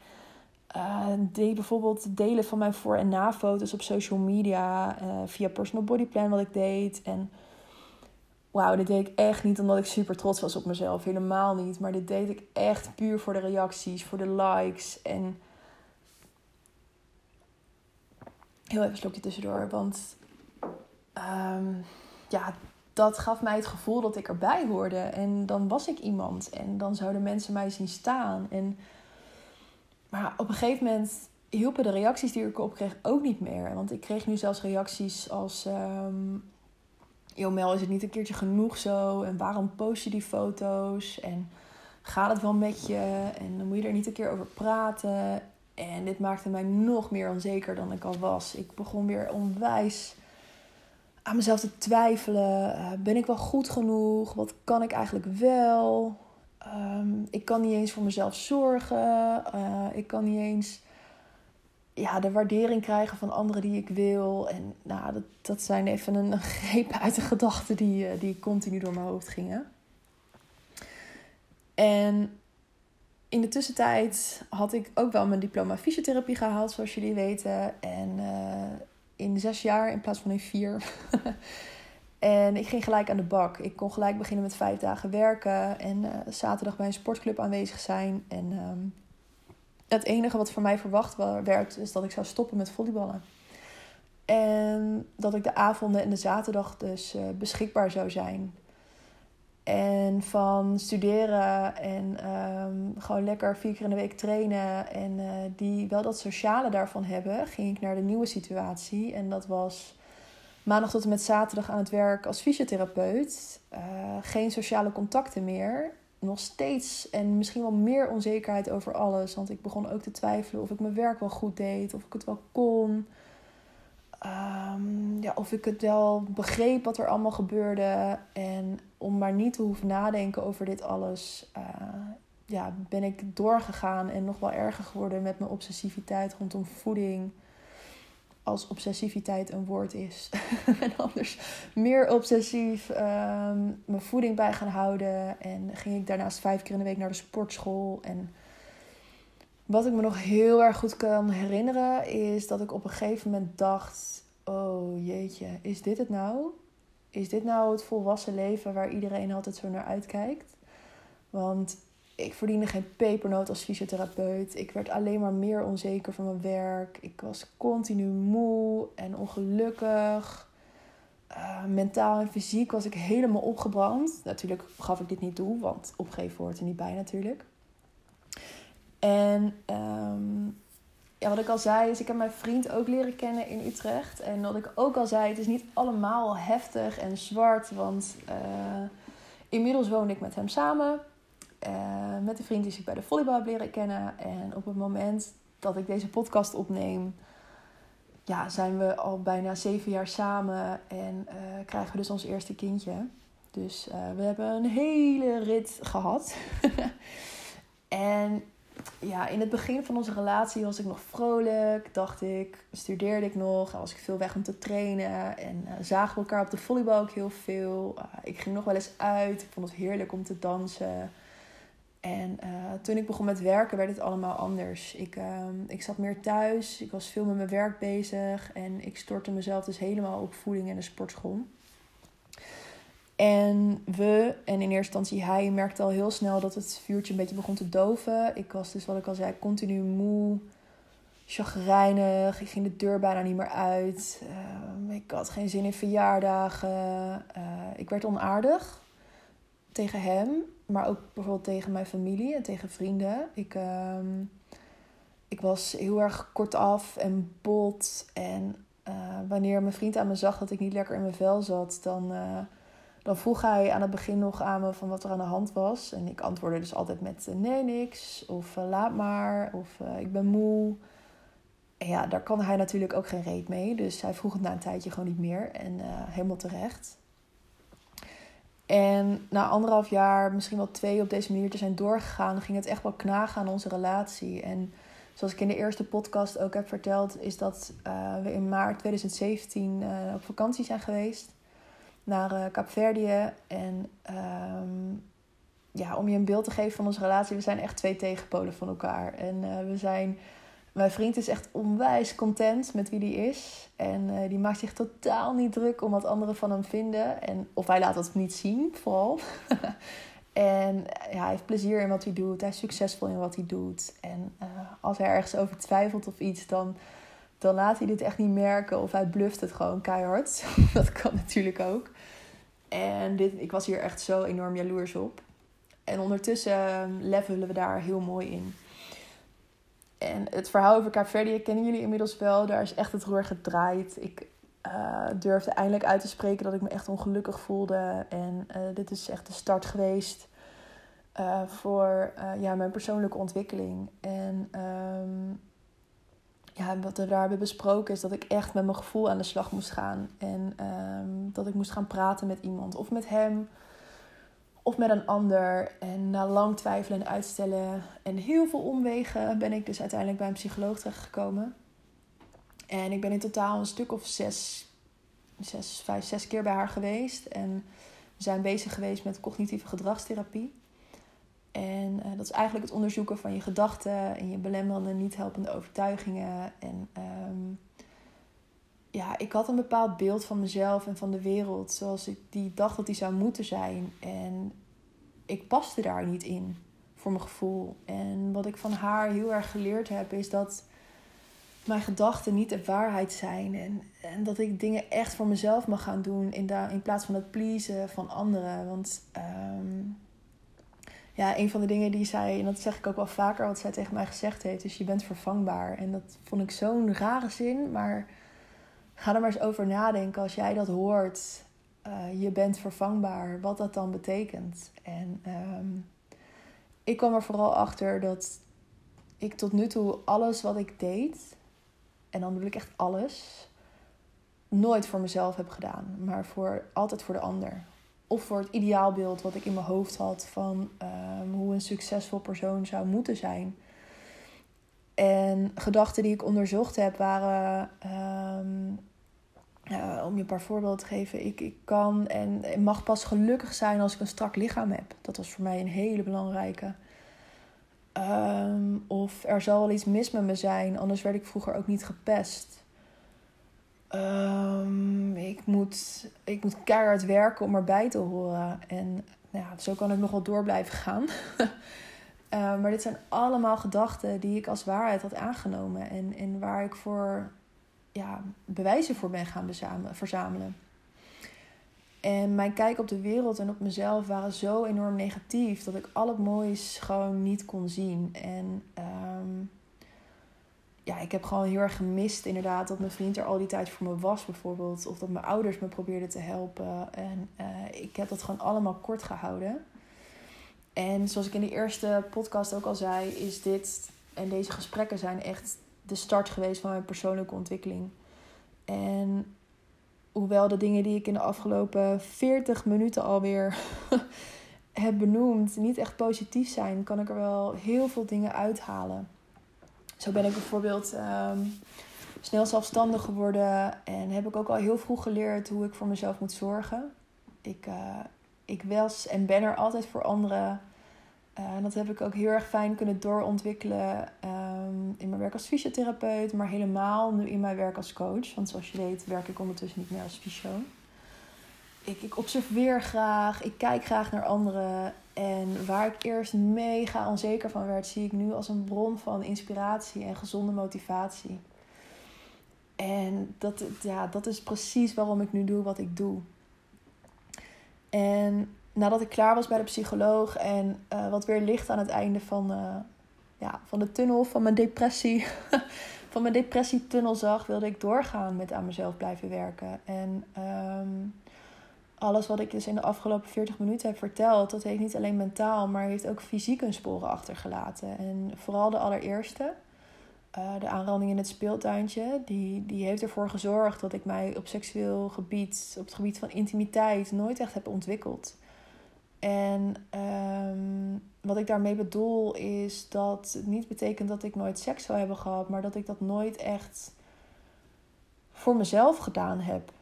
A: uh, deed bijvoorbeeld delen van mijn voor- en na-foto's op social media. Uh, via Personal Body Plan wat ik deed. En wauw, dit deed ik echt niet omdat ik super trots was op mezelf. Helemaal niet. Maar dit deed ik echt puur voor de reacties, voor de likes. En heel even een slokje tussendoor. Want um, ja, dat gaf mij het gevoel dat ik erbij hoorde. En dan was ik iemand. En dan zouden mensen mij zien staan. En, maar op een gegeven moment hielpen de reacties die ik op kreeg ook niet meer. Want ik kreeg nu zelfs reacties als... Um, joh Mel, is het niet een keertje genoeg zo? En waarom post je die foto's? En gaat het wel met je? En dan moet je er niet een keer over praten. En dit maakte mij nog meer onzeker dan ik al was. Ik begon weer onwijs aan mezelf te twijfelen. Uh, ben ik wel goed genoeg? Wat kan ik eigenlijk wel? Um, ik kan niet eens voor mezelf zorgen. Uh, ik kan niet eens ja, de waardering krijgen van anderen die ik wil. En nou, dat, dat zijn even een, greep uit de gedachten die, eh, die continu door mijn hoofd gingen. En in de tussentijd had ik ook wel mijn diploma fysiotherapie gehaald, zoals jullie weten. En uh, in zes jaar in plaats van in vier. (laughs) en ik ging gelijk aan de bak. Ik kon gelijk beginnen met vijf dagen werken en uh, zaterdag bij een sportclub aanwezig zijn. En um, het enige wat voor mij verwacht werd, is dat ik zou stoppen met volleyballen. En dat ik de avonden en de zaterdag dus uh, beschikbaar zou zijn. En van studeren en um, gewoon lekker vier keer in de week trainen. En uh, die wel dat sociale daarvan hebben, ging ik naar de nieuwe situatie. En dat was maandag tot en met zaterdag aan het werk als fysiotherapeut. Uh, geen sociale contacten meer nog steeds en misschien wel meer onzekerheid over alles. Want ik begon ook te twijfelen of ik mijn werk wel goed deed, of ik het wel kon. Um, ja, of ik het wel begreep wat er allemaal gebeurde. En om maar niet te hoeven nadenken over dit alles, uh, ja, ben ik doorgegaan en nog wel erger geworden met mijn obsessiviteit rondom voeding. Als obsessiviteit een woord is. (laughs) en anders meer obsessief ehm, mijn voeding bij gaan houden. En ging ik daarnaast vijf keer in de week naar de sportschool. En wat ik me nog heel erg goed kan herinneren is dat ik op een gegeven moment dacht: Oh jeetje, is dit het nou? Is dit nou het volwassen leven waar iedereen altijd zo naar uitkijkt? Want ik verdiende geen pepernoot als fysiotherapeut. Ik werd alleen maar meer onzeker van mijn werk. Ik was continu moe en ongelukkig. Uh, mentaal en fysiek was ik helemaal opgebrand. Natuurlijk gaf ik dit niet toe, want opgeven hoort er niet bij natuurlijk. En um, ja, wat ik al zei, is ik heb mijn vriend ook leren kennen in Utrecht. En wat ik ook al zei, het is niet allemaal heftig en zwart. Want uh, inmiddels woon ik met hem samen. Uh, met de vriend die ik bij de volleybal heb leren kennen. En op het moment dat ik deze podcast opneem, ja, zijn we al bijna zeven jaar samen. En uh, krijgen we dus ons eerste kindje. Dus we hebben een hele rit gehad. (laughs) en ja, in het begin van onze relatie was ik nog vrolijk, dacht ik, studeerde ik nog, was ik veel weg om te trainen en zagen we elkaar op de volleybal ook heel veel. Ik ging nog wel eens uit, ik vond het heerlijk om te dansen. En uh, toen ik begon met werken werd het allemaal anders. Ik, ehm, ik zat meer thuis, ik was veel met mijn werk bezig en ik stortte mezelf dus helemaal op voeding en de sportschool. En we, en in eerste instantie hij, merkte al heel snel dat het vuurtje een beetje begon te doven. Ik was dus, wat ik al zei, continu moe, chagrijnig. Ik ging de deur bijna niet meer uit. Uh, ik had geen zin in verjaardagen. Uh, ik werd onaardig tegen hem, maar ook bijvoorbeeld tegen mijn familie en tegen vrienden. Ik, uh, ik was heel erg kortaf en bot. En eh, wanneer mijn vriend aan me zag dat ik niet lekker in mijn vel zat, dan eh, dan vroeg hij aan het begin nog aan me van wat er aan de hand was. En ik antwoordde dus altijd met uh, nee, niks. Of laat maar. Of ik ben moe. En ja, daar kan hij natuurlijk ook geen reet mee. Dus hij vroeg het na een tijdje gewoon niet meer. En helemaal terecht. En na anderhalf jaar, misschien wel twee op deze manier te zijn doorgegaan, ging het echt wel knagen aan onze relatie. En zoals ik in de eerste podcast ook heb verteld, is dat we in maart 2017 op vakantie zijn geweest naar uh, Kaapverdië. En um, ja, om je een beeld te geven van onze relatie, we zijn echt twee tegenpolen van elkaar. En we zijn, mijn vriend is echt onwijs content met wie die is. En uh, die maakt zich totaal niet druk om wat anderen van hem vinden. En, of hij laat dat niet zien, vooral. (laughs) en ja, hij heeft plezier in wat hij doet. Hij is succesvol in wat hij doet. En als hij ergens over twijfelt of iets, dan dan laat hij dit echt niet merken of hij bluft het gewoon keihard. (laughs) dat kan natuurlijk ook. En dit, ik was hier echt zo enorm jaloers op. En ondertussen ehm, levelen we daar heel mooi in. En het verhaal over Kaapverdië kennen jullie inmiddels wel. Daar is echt het roer gedraaid. Ik uh, durfde eindelijk uit te spreken dat ik me echt ongelukkig voelde. En uh, dit is echt de start geweest uh, voor ja, mijn persoonlijke ontwikkeling. En um, ja, wat we daar hebben besproken is dat ik echt met mijn gevoel aan de slag moest gaan. En um, dat ik moest gaan praten met iemand. Of met hem. Of met een ander. En na lang twijfelen en uitstellen. En heel veel omwegen ben ik dus uiteindelijk bij een psycholoog terechtgekomen. En ik ben in totaal een stuk of zes, zes, vijf, zes keer bij haar geweest. En we zijn bezig geweest met cognitieve gedragstherapie. En uh, dat is eigenlijk het onderzoeken van je gedachten en je belemmerende, niet helpende overtuigingen. En um, ja, ik had een bepaald beeld van mezelf en van de wereld zoals ik die dacht dat die zou moeten zijn. En ik paste daar niet in, voor mijn gevoel. En wat ik van haar heel erg geleerd heb, is dat mijn gedachten niet de waarheid zijn. En, en dat ik dingen echt voor mezelf mag gaan doen in, in plaats van het pleasen van anderen. Want um, ja, een van de dingen die zij, en dat zeg ik ook wel vaker, wat zij tegen mij gezegd heeft, is je bent vervangbaar. En dat vond ik zo'n rare zin, maar ga er maar eens over nadenken als jij dat hoort. Uh, je bent vervangbaar, wat dat dan betekent. En um, ik kwam er vooral achter dat ik tot nu toe alles wat ik deed, en dan bedoel ik echt alles, nooit voor mezelf heb gedaan, maar voor, altijd voor de ander. Of voor het ideaalbeeld wat ik in mijn hoofd had van ehm, hoe een succesvol persoon zou moeten zijn. En gedachten die ik onderzocht heb waren, ehm, om je een paar voorbeelden te geven, ik, ik kan en mag pas gelukkig zijn als ik een strak lichaam heb. Dat was voor mij een hele belangrijke. Ehm, of er zal wel iets mis met me zijn, anders werd ik vroeger ook niet gepest. Um, ik, moet, ik moet keihard werken om erbij te horen. En nou ja, zo kan ik nog wel door blijven gaan. uh, (laughs) maar dit zijn allemaal gedachten die ik als waarheid had aangenomen. En, en waar ik voor ja, bewijzen voor ben gaan verzamelen. En mijn kijk op de wereld en op mezelf waren zo enorm negatief dat ik al het moois gewoon niet kon zien. En um, ja, ik heb gewoon heel erg gemist inderdaad dat mijn vriend er al die tijd voor me was bijvoorbeeld. Of dat mijn ouders me probeerden te helpen. En uh, ik heb dat gewoon allemaal kort gehouden. En zoals ik in de eerste podcast ook al zei, is dit en deze gesprekken zijn echt de start geweest van mijn persoonlijke ontwikkeling. En hoewel de dingen die ik in de afgelopen 40 minuten alweer (laughs) heb benoemd niet echt positief zijn, kan ik er wel heel veel dingen uithalen. Zo ben ik bijvoorbeeld um, snel zelfstandig geworden en heb ik ook al heel vroeg geleerd hoe ik voor mezelf moet zorgen. Ik, uh, ik was en ben er altijd voor anderen. Uh, en dat heb ik ook heel erg fijn kunnen doorontwikkelen um, in mijn werk als fysiotherapeut, maar helemaal nu in mijn werk als coach. Want zoals je weet werk ik ondertussen niet meer als fysio. Ik, ik observeer graag, ik kijk graag naar anderen en waar ik eerst mega onzeker van werd, zie ik nu als een bron van inspiratie en gezonde motivatie. En dat, ja, dat is precies waarom ik nu doe wat ik doe. En nadat ik klaar was bij de psycholoog en uh, wat weer licht aan het einde van, uh, ja, van de tunnel, van mijn depressie, (laughs) van mijn depressietunnel zag, wilde ik doorgaan met aan mezelf blijven werken. En um, alles wat ik dus in de afgelopen 40 minuten heb verteld, dat heeft niet alleen mentaal, maar heeft ook fysiek een sporen achtergelaten. En vooral de allereerste, uh, de aanranding in het speeltuintje, die, die heeft ervoor gezorgd dat ik mij op seksueel gebied, op het gebied van intimiteit, nooit echt heb ontwikkeld. En um, wat ik daarmee bedoel is dat het niet betekent dat ik nooit seks zou hebben gehad, maar dat ik dat nooit echt voor mezelf gedaan heb.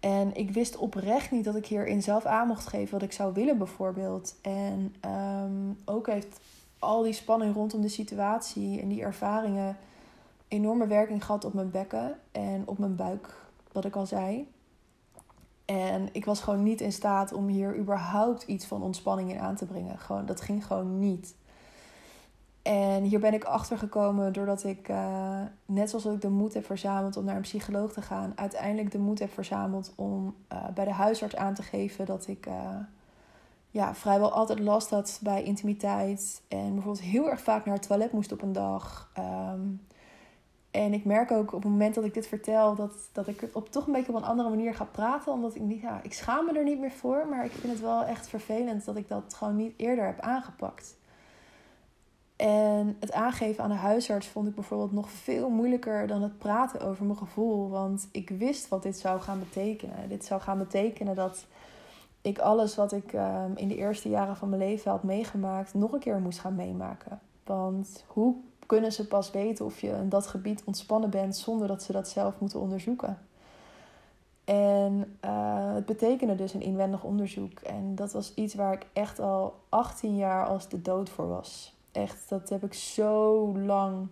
A: En ik wist oprecht niet dat ik hierin zelf aan mocht geven wat ik zou willen, bijvoorbeeld. En um, ook heeft al die spanning rondom de situatie en die ervaringen enorme werking gehad op mijn bekken en op mijn buik, wat ik al zei. En ik was gewoon niet in staat om hier überhaupt iets van ontspanning in aan te brengen. Gewoon, dat ging gewoon niet. En hier ben ik achter gekomen doordat ik, uh, net zoals ik de moed heb verzameld om naar een psycholoog te gaan, uiteindelijk de moed heb verzameld om uh, bij de huisarts aan te geven dat ik uh, ja, vrijwel altijd last had bij intimiteit. En bijvoorbeeld heel erg vaak naar het toilet moest op een dag. Um, en ik merk ook op het moment dat ik dit vertel, dat, dat ik het op toch een beetje op een andere manier ga praten. Omdat ik niet, ja, ik schaam me er niet meer voor. Maar ik vind het wel echt vervelend dat ik dat gewoon niet eerder heb aangepakt. En het aangeven aan de huisarts vond ik bijvoorbeeld nog veel moeilijker dan het praten over mijn gevoel. Want ik wist wat dit zou gaan betekenen. Dit zou gaan betekenen dat ik alles wat ik um, in de eerste jaren van mijn leven had meegemaakt, nog een keer moest gaan meemaken. Want hoe kunnen ze pas weten of je in dat gebied ontspannen bent zonder dat ze dat zelf moeten onderzoeken? En uh, het betekende dus een inwendig onderzoek. En dat was iets waar ik echt al 18 jaar als de dood voor was echt, dat heb ik zo lang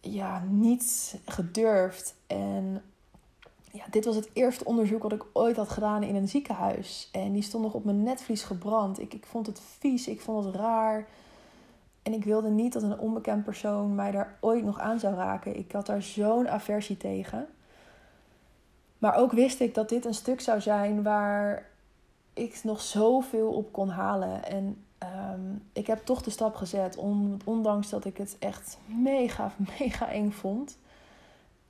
A: ja, niet gedurfd. En ja, dit was het eerste onderzoek wat ik ooit had gedaan in een ziekenhuis. En die stond nog op mijn netvlies gebrand. Ik, ik vond het vies, ik vond het raar. En ik wilde niet dat een onbekend persoon mij daar ooit nog aan zou raken. Ik had daar zo'n aversie tegen. Maar ook wist ik dat dit een stuk zou zijn waar ik nog zoveel op kon halen. En um, ik heb toch de stap gezet, ondanks dat ik het echt mega, (laughs) mega eng vond.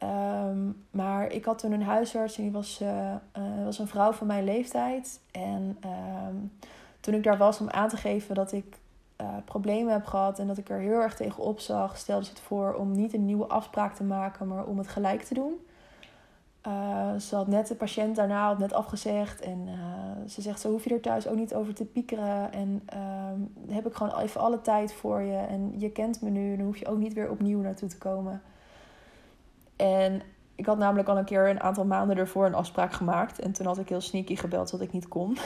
A: Um, maar ik had toen een huisarts en die was, uh, uh, was een vrouw van mijn leeftijd. En um, toen ik daar was om aan te geven dat ik uh, problemen heb gehad en dat ik er heel erg tegen opzag, stelde ze het voor om niet een nieuwe afspraak te maken, maar om het gelijk te doen. Uh, ze had net de patiënt daarna had net afgezegd. En uh, ze zegt, zo hoef je er thuis ook niet over te piekeren. En uh, heb ik gewoon even alle tijd voor je. En je kent me nu, dan hoef je ook niet weer opnieuw naartoe te komen. En ik had namelijk al een keer een aantal maanden ervoor een afspraak gemaakt. En toen had ik heel sneaky gebeld dat ik niet kon.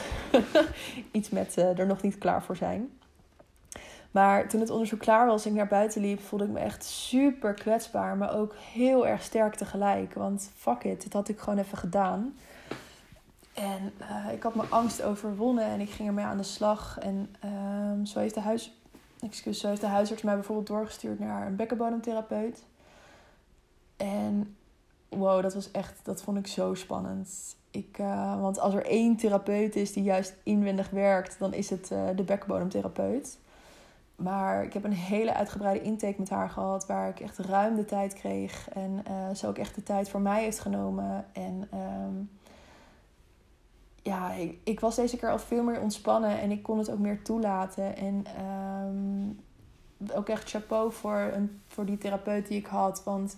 A: (laughs) Iets met er nog niet klaar voor zijn. Maar toen het onderzoek klaar was en ik naar buiten liep, voelde ik me echt super kwetsbaar. Maar ook heel erg sterk tegelijk. Want fuck it, dit had ik gewoon even gedaan. En uh, ik had mijn angst overwonnen en ik ging ermee aan de slag. En um, zo, heeft de huis, zo heeft de huisarts mij bijvoorbeeld doorgestuurd naar een bekkenbodemtherapeut. En wow, dat was echt, dat vond ik zo spannend. Ik, uh, want als er één therapeut is die juist inwendig werkt, dan is het uh, de bekkenbodemtherapeut. Maar ik heb een hele uitgebreide intake met haar gehad, waar ik echt ruim de tijd kreeg. En uh, ze ook echt de tijd voor mij heeft genomen. En um, ja, ik, ik, was deze keer al veel meer ontspannen en ik kon het ook meer toelaten. En um, ook echt chapeau voor, een, voor die therapeut die ik had. Want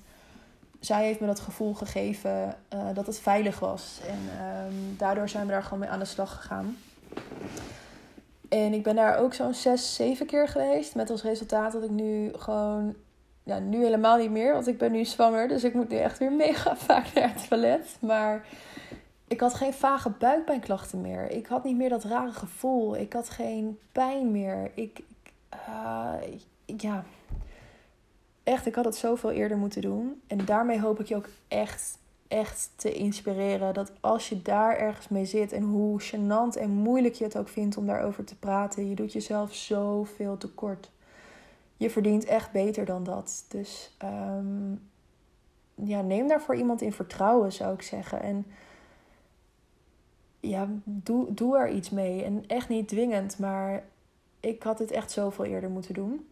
A: zij heeft me dat gevoel gegeven uh, dat het veilig was. En um, daardoor zijn we daar gewoon mee aan de slag gegaan. En ik ben daar ook zo'n zes, zeven keer geweest. Met als resultaat dat ik nu gewoon... Ja, nu helemaal niet meer, want ik ben nu zwanger. Dus ik moet nu echt weer mega (laughs) vaak naar het toilet. Maar ik had geen vage buikpijnklachten meer. Ik had niet meer dat rare gevoel. Ik had geen pijn meer. Ik... Uh, ja... Echt, ik had het zoveel eerder moeten doen. En daarmee hoop ik je ook echt echt te inspireren. Dat als je daar ergens mee zit en hoe gênant en moeilijk je het ook vindt om daarover te praten, je doet jezelf zoveel tekort. Je verdient echt beter dan dat. Dus um, ja, neem daarvoor iemand in vertrouwen, zou ik zeggen. En ja, doe, doe er iets mee. En echt niet dwingend, maar ik had het echt zoveel eerder moeten doen.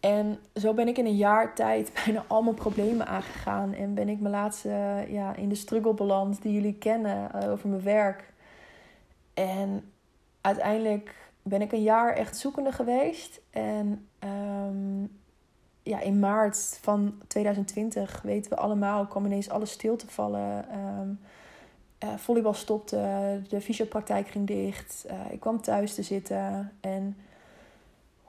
A: En zo ben ik in een jaar tijd (laughs) bijna al mijn problemen aangegaan. En ben ik mijn laatste ja, in de struggle beland die jullie kennen uh, over mijn werk. En uiteindelijk ben ik een jaar echt zoekende geweest. En um, ja, in maart van 2020 weten we allemaal, kwam ineens alles stil te vallen. Um, uh, volleybal stopte, de fysiopraktijk ging dicht. Uh, ik kwam thuis te zitten en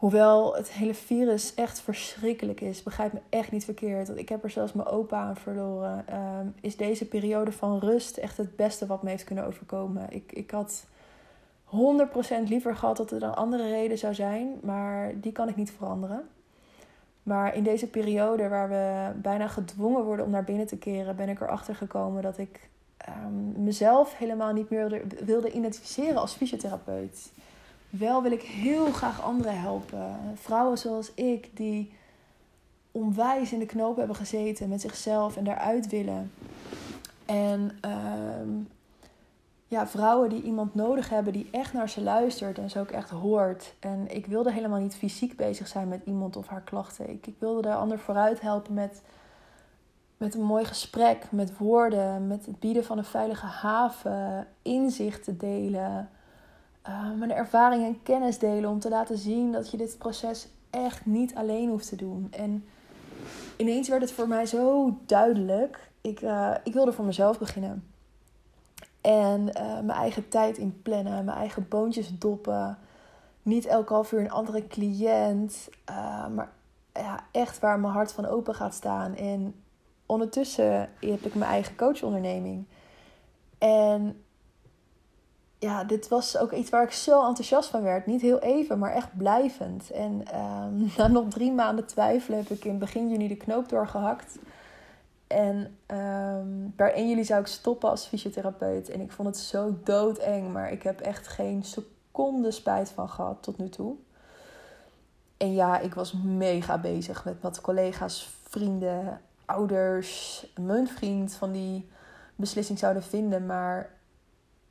A: Hoewel het hele virus echt verschrikkelijk is, begrijp me echt niet verkeerd. Want ik heb er zelfs mijn opa aan verloren. Um, is deze periode van rust echt het beste wat me heeft kunnen overkomen. Ik, ik had 100% liever gehad dat er een andere reden zou zijn, maar die kan ik niet veranderen. Maar in deze periode waar we bijna gedwongen worden om naar binnen te keren, ben ik erachter gekomen dat ik um, mezelf helemaal niet meer wilde, wilde identificeren als fysiotherapeut. Wel wil ik heel graag anderen helpen. Vrouwen zoals ik die onwijs in de knoop hebben gezeten met zichzelf en daaruit willen. En um, ja, vrouwen die iemand nodig hebben die echt naar ze luistert en ze ook echt hoort. En ik wilde helemaal niet fysiek bezig zijn met iemand of haar klachten. Ik, ik wilde de ander vooruit helpen met, met een mooi gesprek, met woorden, met het bieden van een veilige haven, inzichten delen uh, mijn ervaring en kennis delen om te laten zien dat je dit proces echt niet alleen hoeft te doen. En ineens werd het voor mij zo duidelijk. Ik, uh, ik wilde voor mezelf beginnen. En uh, mijn eigen tijd inplannen, mijn eigen boontjes doppen. Niet elke half uur een andere cliënt. maar ja, echt waar mijn hart van open gaat staan. En ondertussen heb ik mijn eigen coachonderneming. En ja, dit was ook iets waar ik zo enthousiast van werd. Niet heel even, maar echt blijvend. En um, (laughs) na nog drie maanden twijfelen heb ik in begin juni de knoop doorgehakt. En um, per 1 juli zou ik stoppen als fysiotherapeut. En ik vond het zo doodeng, maar ik heb echt geen seconde spijt van gehad tot nu toe. En ja, ik was mega bezig met wat collega's, vrienden, ouders, mijn vriend van die beslissing zouden vinden. Maar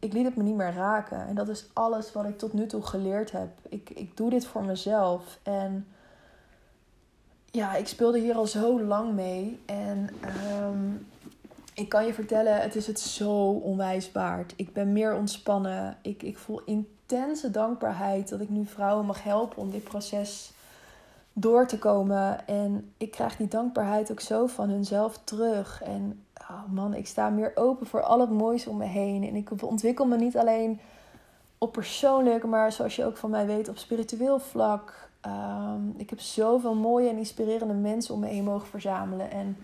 A: ik liet het me niet meer raken. En dat is alles wat ik tot nu toe geleerd heb. Ik, ik doe dit voor mezelf. En ja, ik speelde hier al zo lang mee. En um, ik kan je vertellen, het is het zo onwijs waard. Ik ben meer ontspannen. Ik, ik voel intense dankbaarheid dat ik nu vrouwen mag helpen om dit proces door te komen. En ik krijg die dankbaarheid ook zo van hunzelf terug. En oh man, ik sta meer open voor al het moois om me heen. En ik ontwikkel me niet alleen op persoonlijk, maar zoals je ook van mij weet, op spiritueel vlak. Ehm, ik heb zoveel mooie en inspirerende mensen om me heen mogen verzamelen. En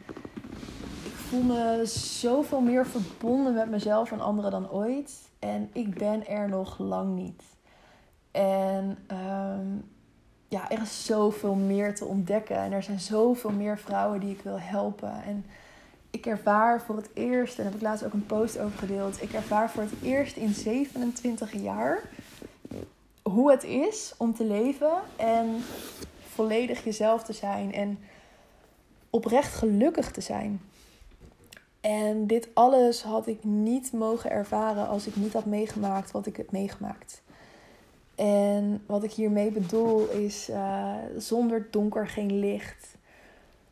A: ik voel me zoveel meer verbonden met mezelf en anderen dan ooit. En ik ben er nog lang niet. En ehm, ja, er is zoveel meer te ontdekken. En er zijn zoveel meer vrouwen die ik wil helpen. En ik ervaar voor het eerst, en daar heb ik laatst ook een post over gedeeld. Ik ervaar voor het eerst in 27 jaar hoe het is om te leven en volledig jezelf te zijn en oprecht gelukkig te zijn. En dit alles had ik niet mogen ervaren als ik niet had meegemaakt wat ik heb meegemaakt. En wat ik hiermee bedoel is uh, zonder donker geen licht.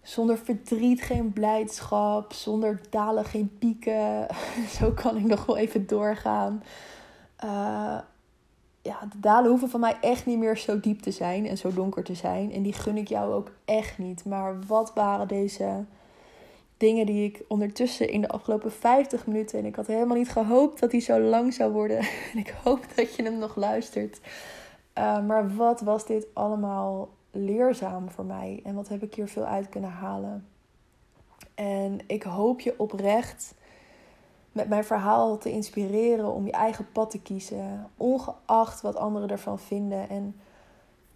A: Zonder verdriet geen blijdschap. Zonder dalen geen pieken. (laughs) Zo kan ik nog wel even doorgaan. Uh, ja, de dalen hoeven van mij echt niet meer zo diep te zijn en zo donker te zijn. En die gun ik jou ook echt niet. Maar wat waren deze dingen die ik ondertussen in de afgelopen 50 minuten. En ik had helemaal niet gehoopt dat hij zo lang zou worden. (laughs) En ik hoop dat je hem nog luistert. Uh, maar wat was dit allemaal leerzaam voor mij? En wat heb ik hier veel uit kunnen halen? En ik hoop je oprecht met mijn verhaal te inspireren om je eigen pad te kiezen, ongeacht wat anderen ervan vinden. En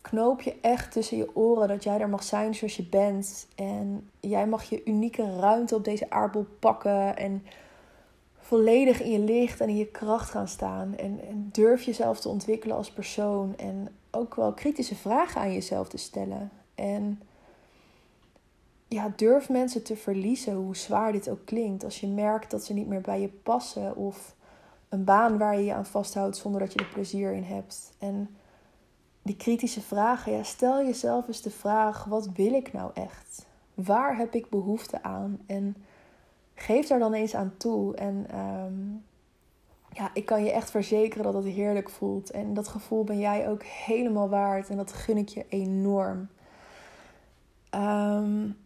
A: knoop je echt tussen je oren dat jij er mag zijn zoals je bent. En jij mag je unieke ruimte op deze aardbol pakken en volledig in je licht en in je kracht gaan staan. En, durf jezelf te ontwikkelen als persoon. En ook wel kritische vragen aan jezelf te stellen. En ja, durf mensen te verliezen, hoe zwaar dit ook klinkt. Als je merkt dat ze niet meer bij je passen. Of een baan waar je je aan vasthoudt zonder dat je er plezier in hebt. En die kritische vragen, ja, stel jezelf eens de vraag: wat wil ik nou echt? Waar heb ik behoefte aan? En geef daar dan eens aan toe. En ehm, ja, ik kan je echt verzekeren dat het heerlijk voelt. En dat gevoel ben jij ook helemaal waard. En dat gun ik je enorm. Um,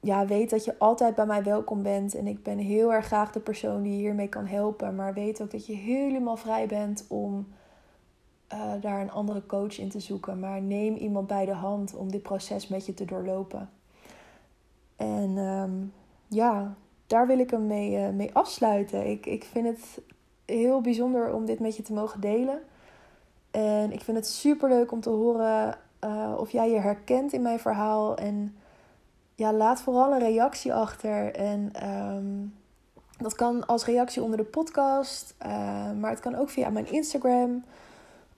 A: ja, weet dat je altijd bij mij welkom bent. En ik ben heel erg graag de persoon die hiermee kan helpen. Maar weet ook dat je helemaal vrij bent om uh, daar een andere coach in te zoeken. Maar neem iemand bij de hand om dit proces met je te doorlopen. En um, ja, daar wil ik hem mee, uh, mee afsluiten. Ik, ik vind het heel bijzonder om dit met je te mogen delen. En ik vind het super leuk om te horen uh, of jij je herkent in mijn verhaal. En ja, laat vooral een reactie achter. En um, dat kan als reactie onder de podcast. Uh, maar het kan ook via mijn Instagram.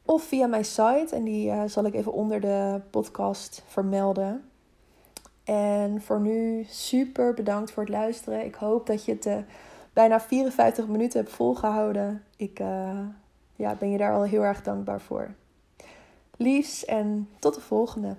A: Of via mijn site. En die zal ik even onder de podcast vermelden. En voor nu super bedankt voor het luisteren. Ik hoop dat je het uh, bijna 54 minuten hebt volgehouden. Ik ja, ben je daar al heel erg dankbaar voor. Liefs en tot de volgende.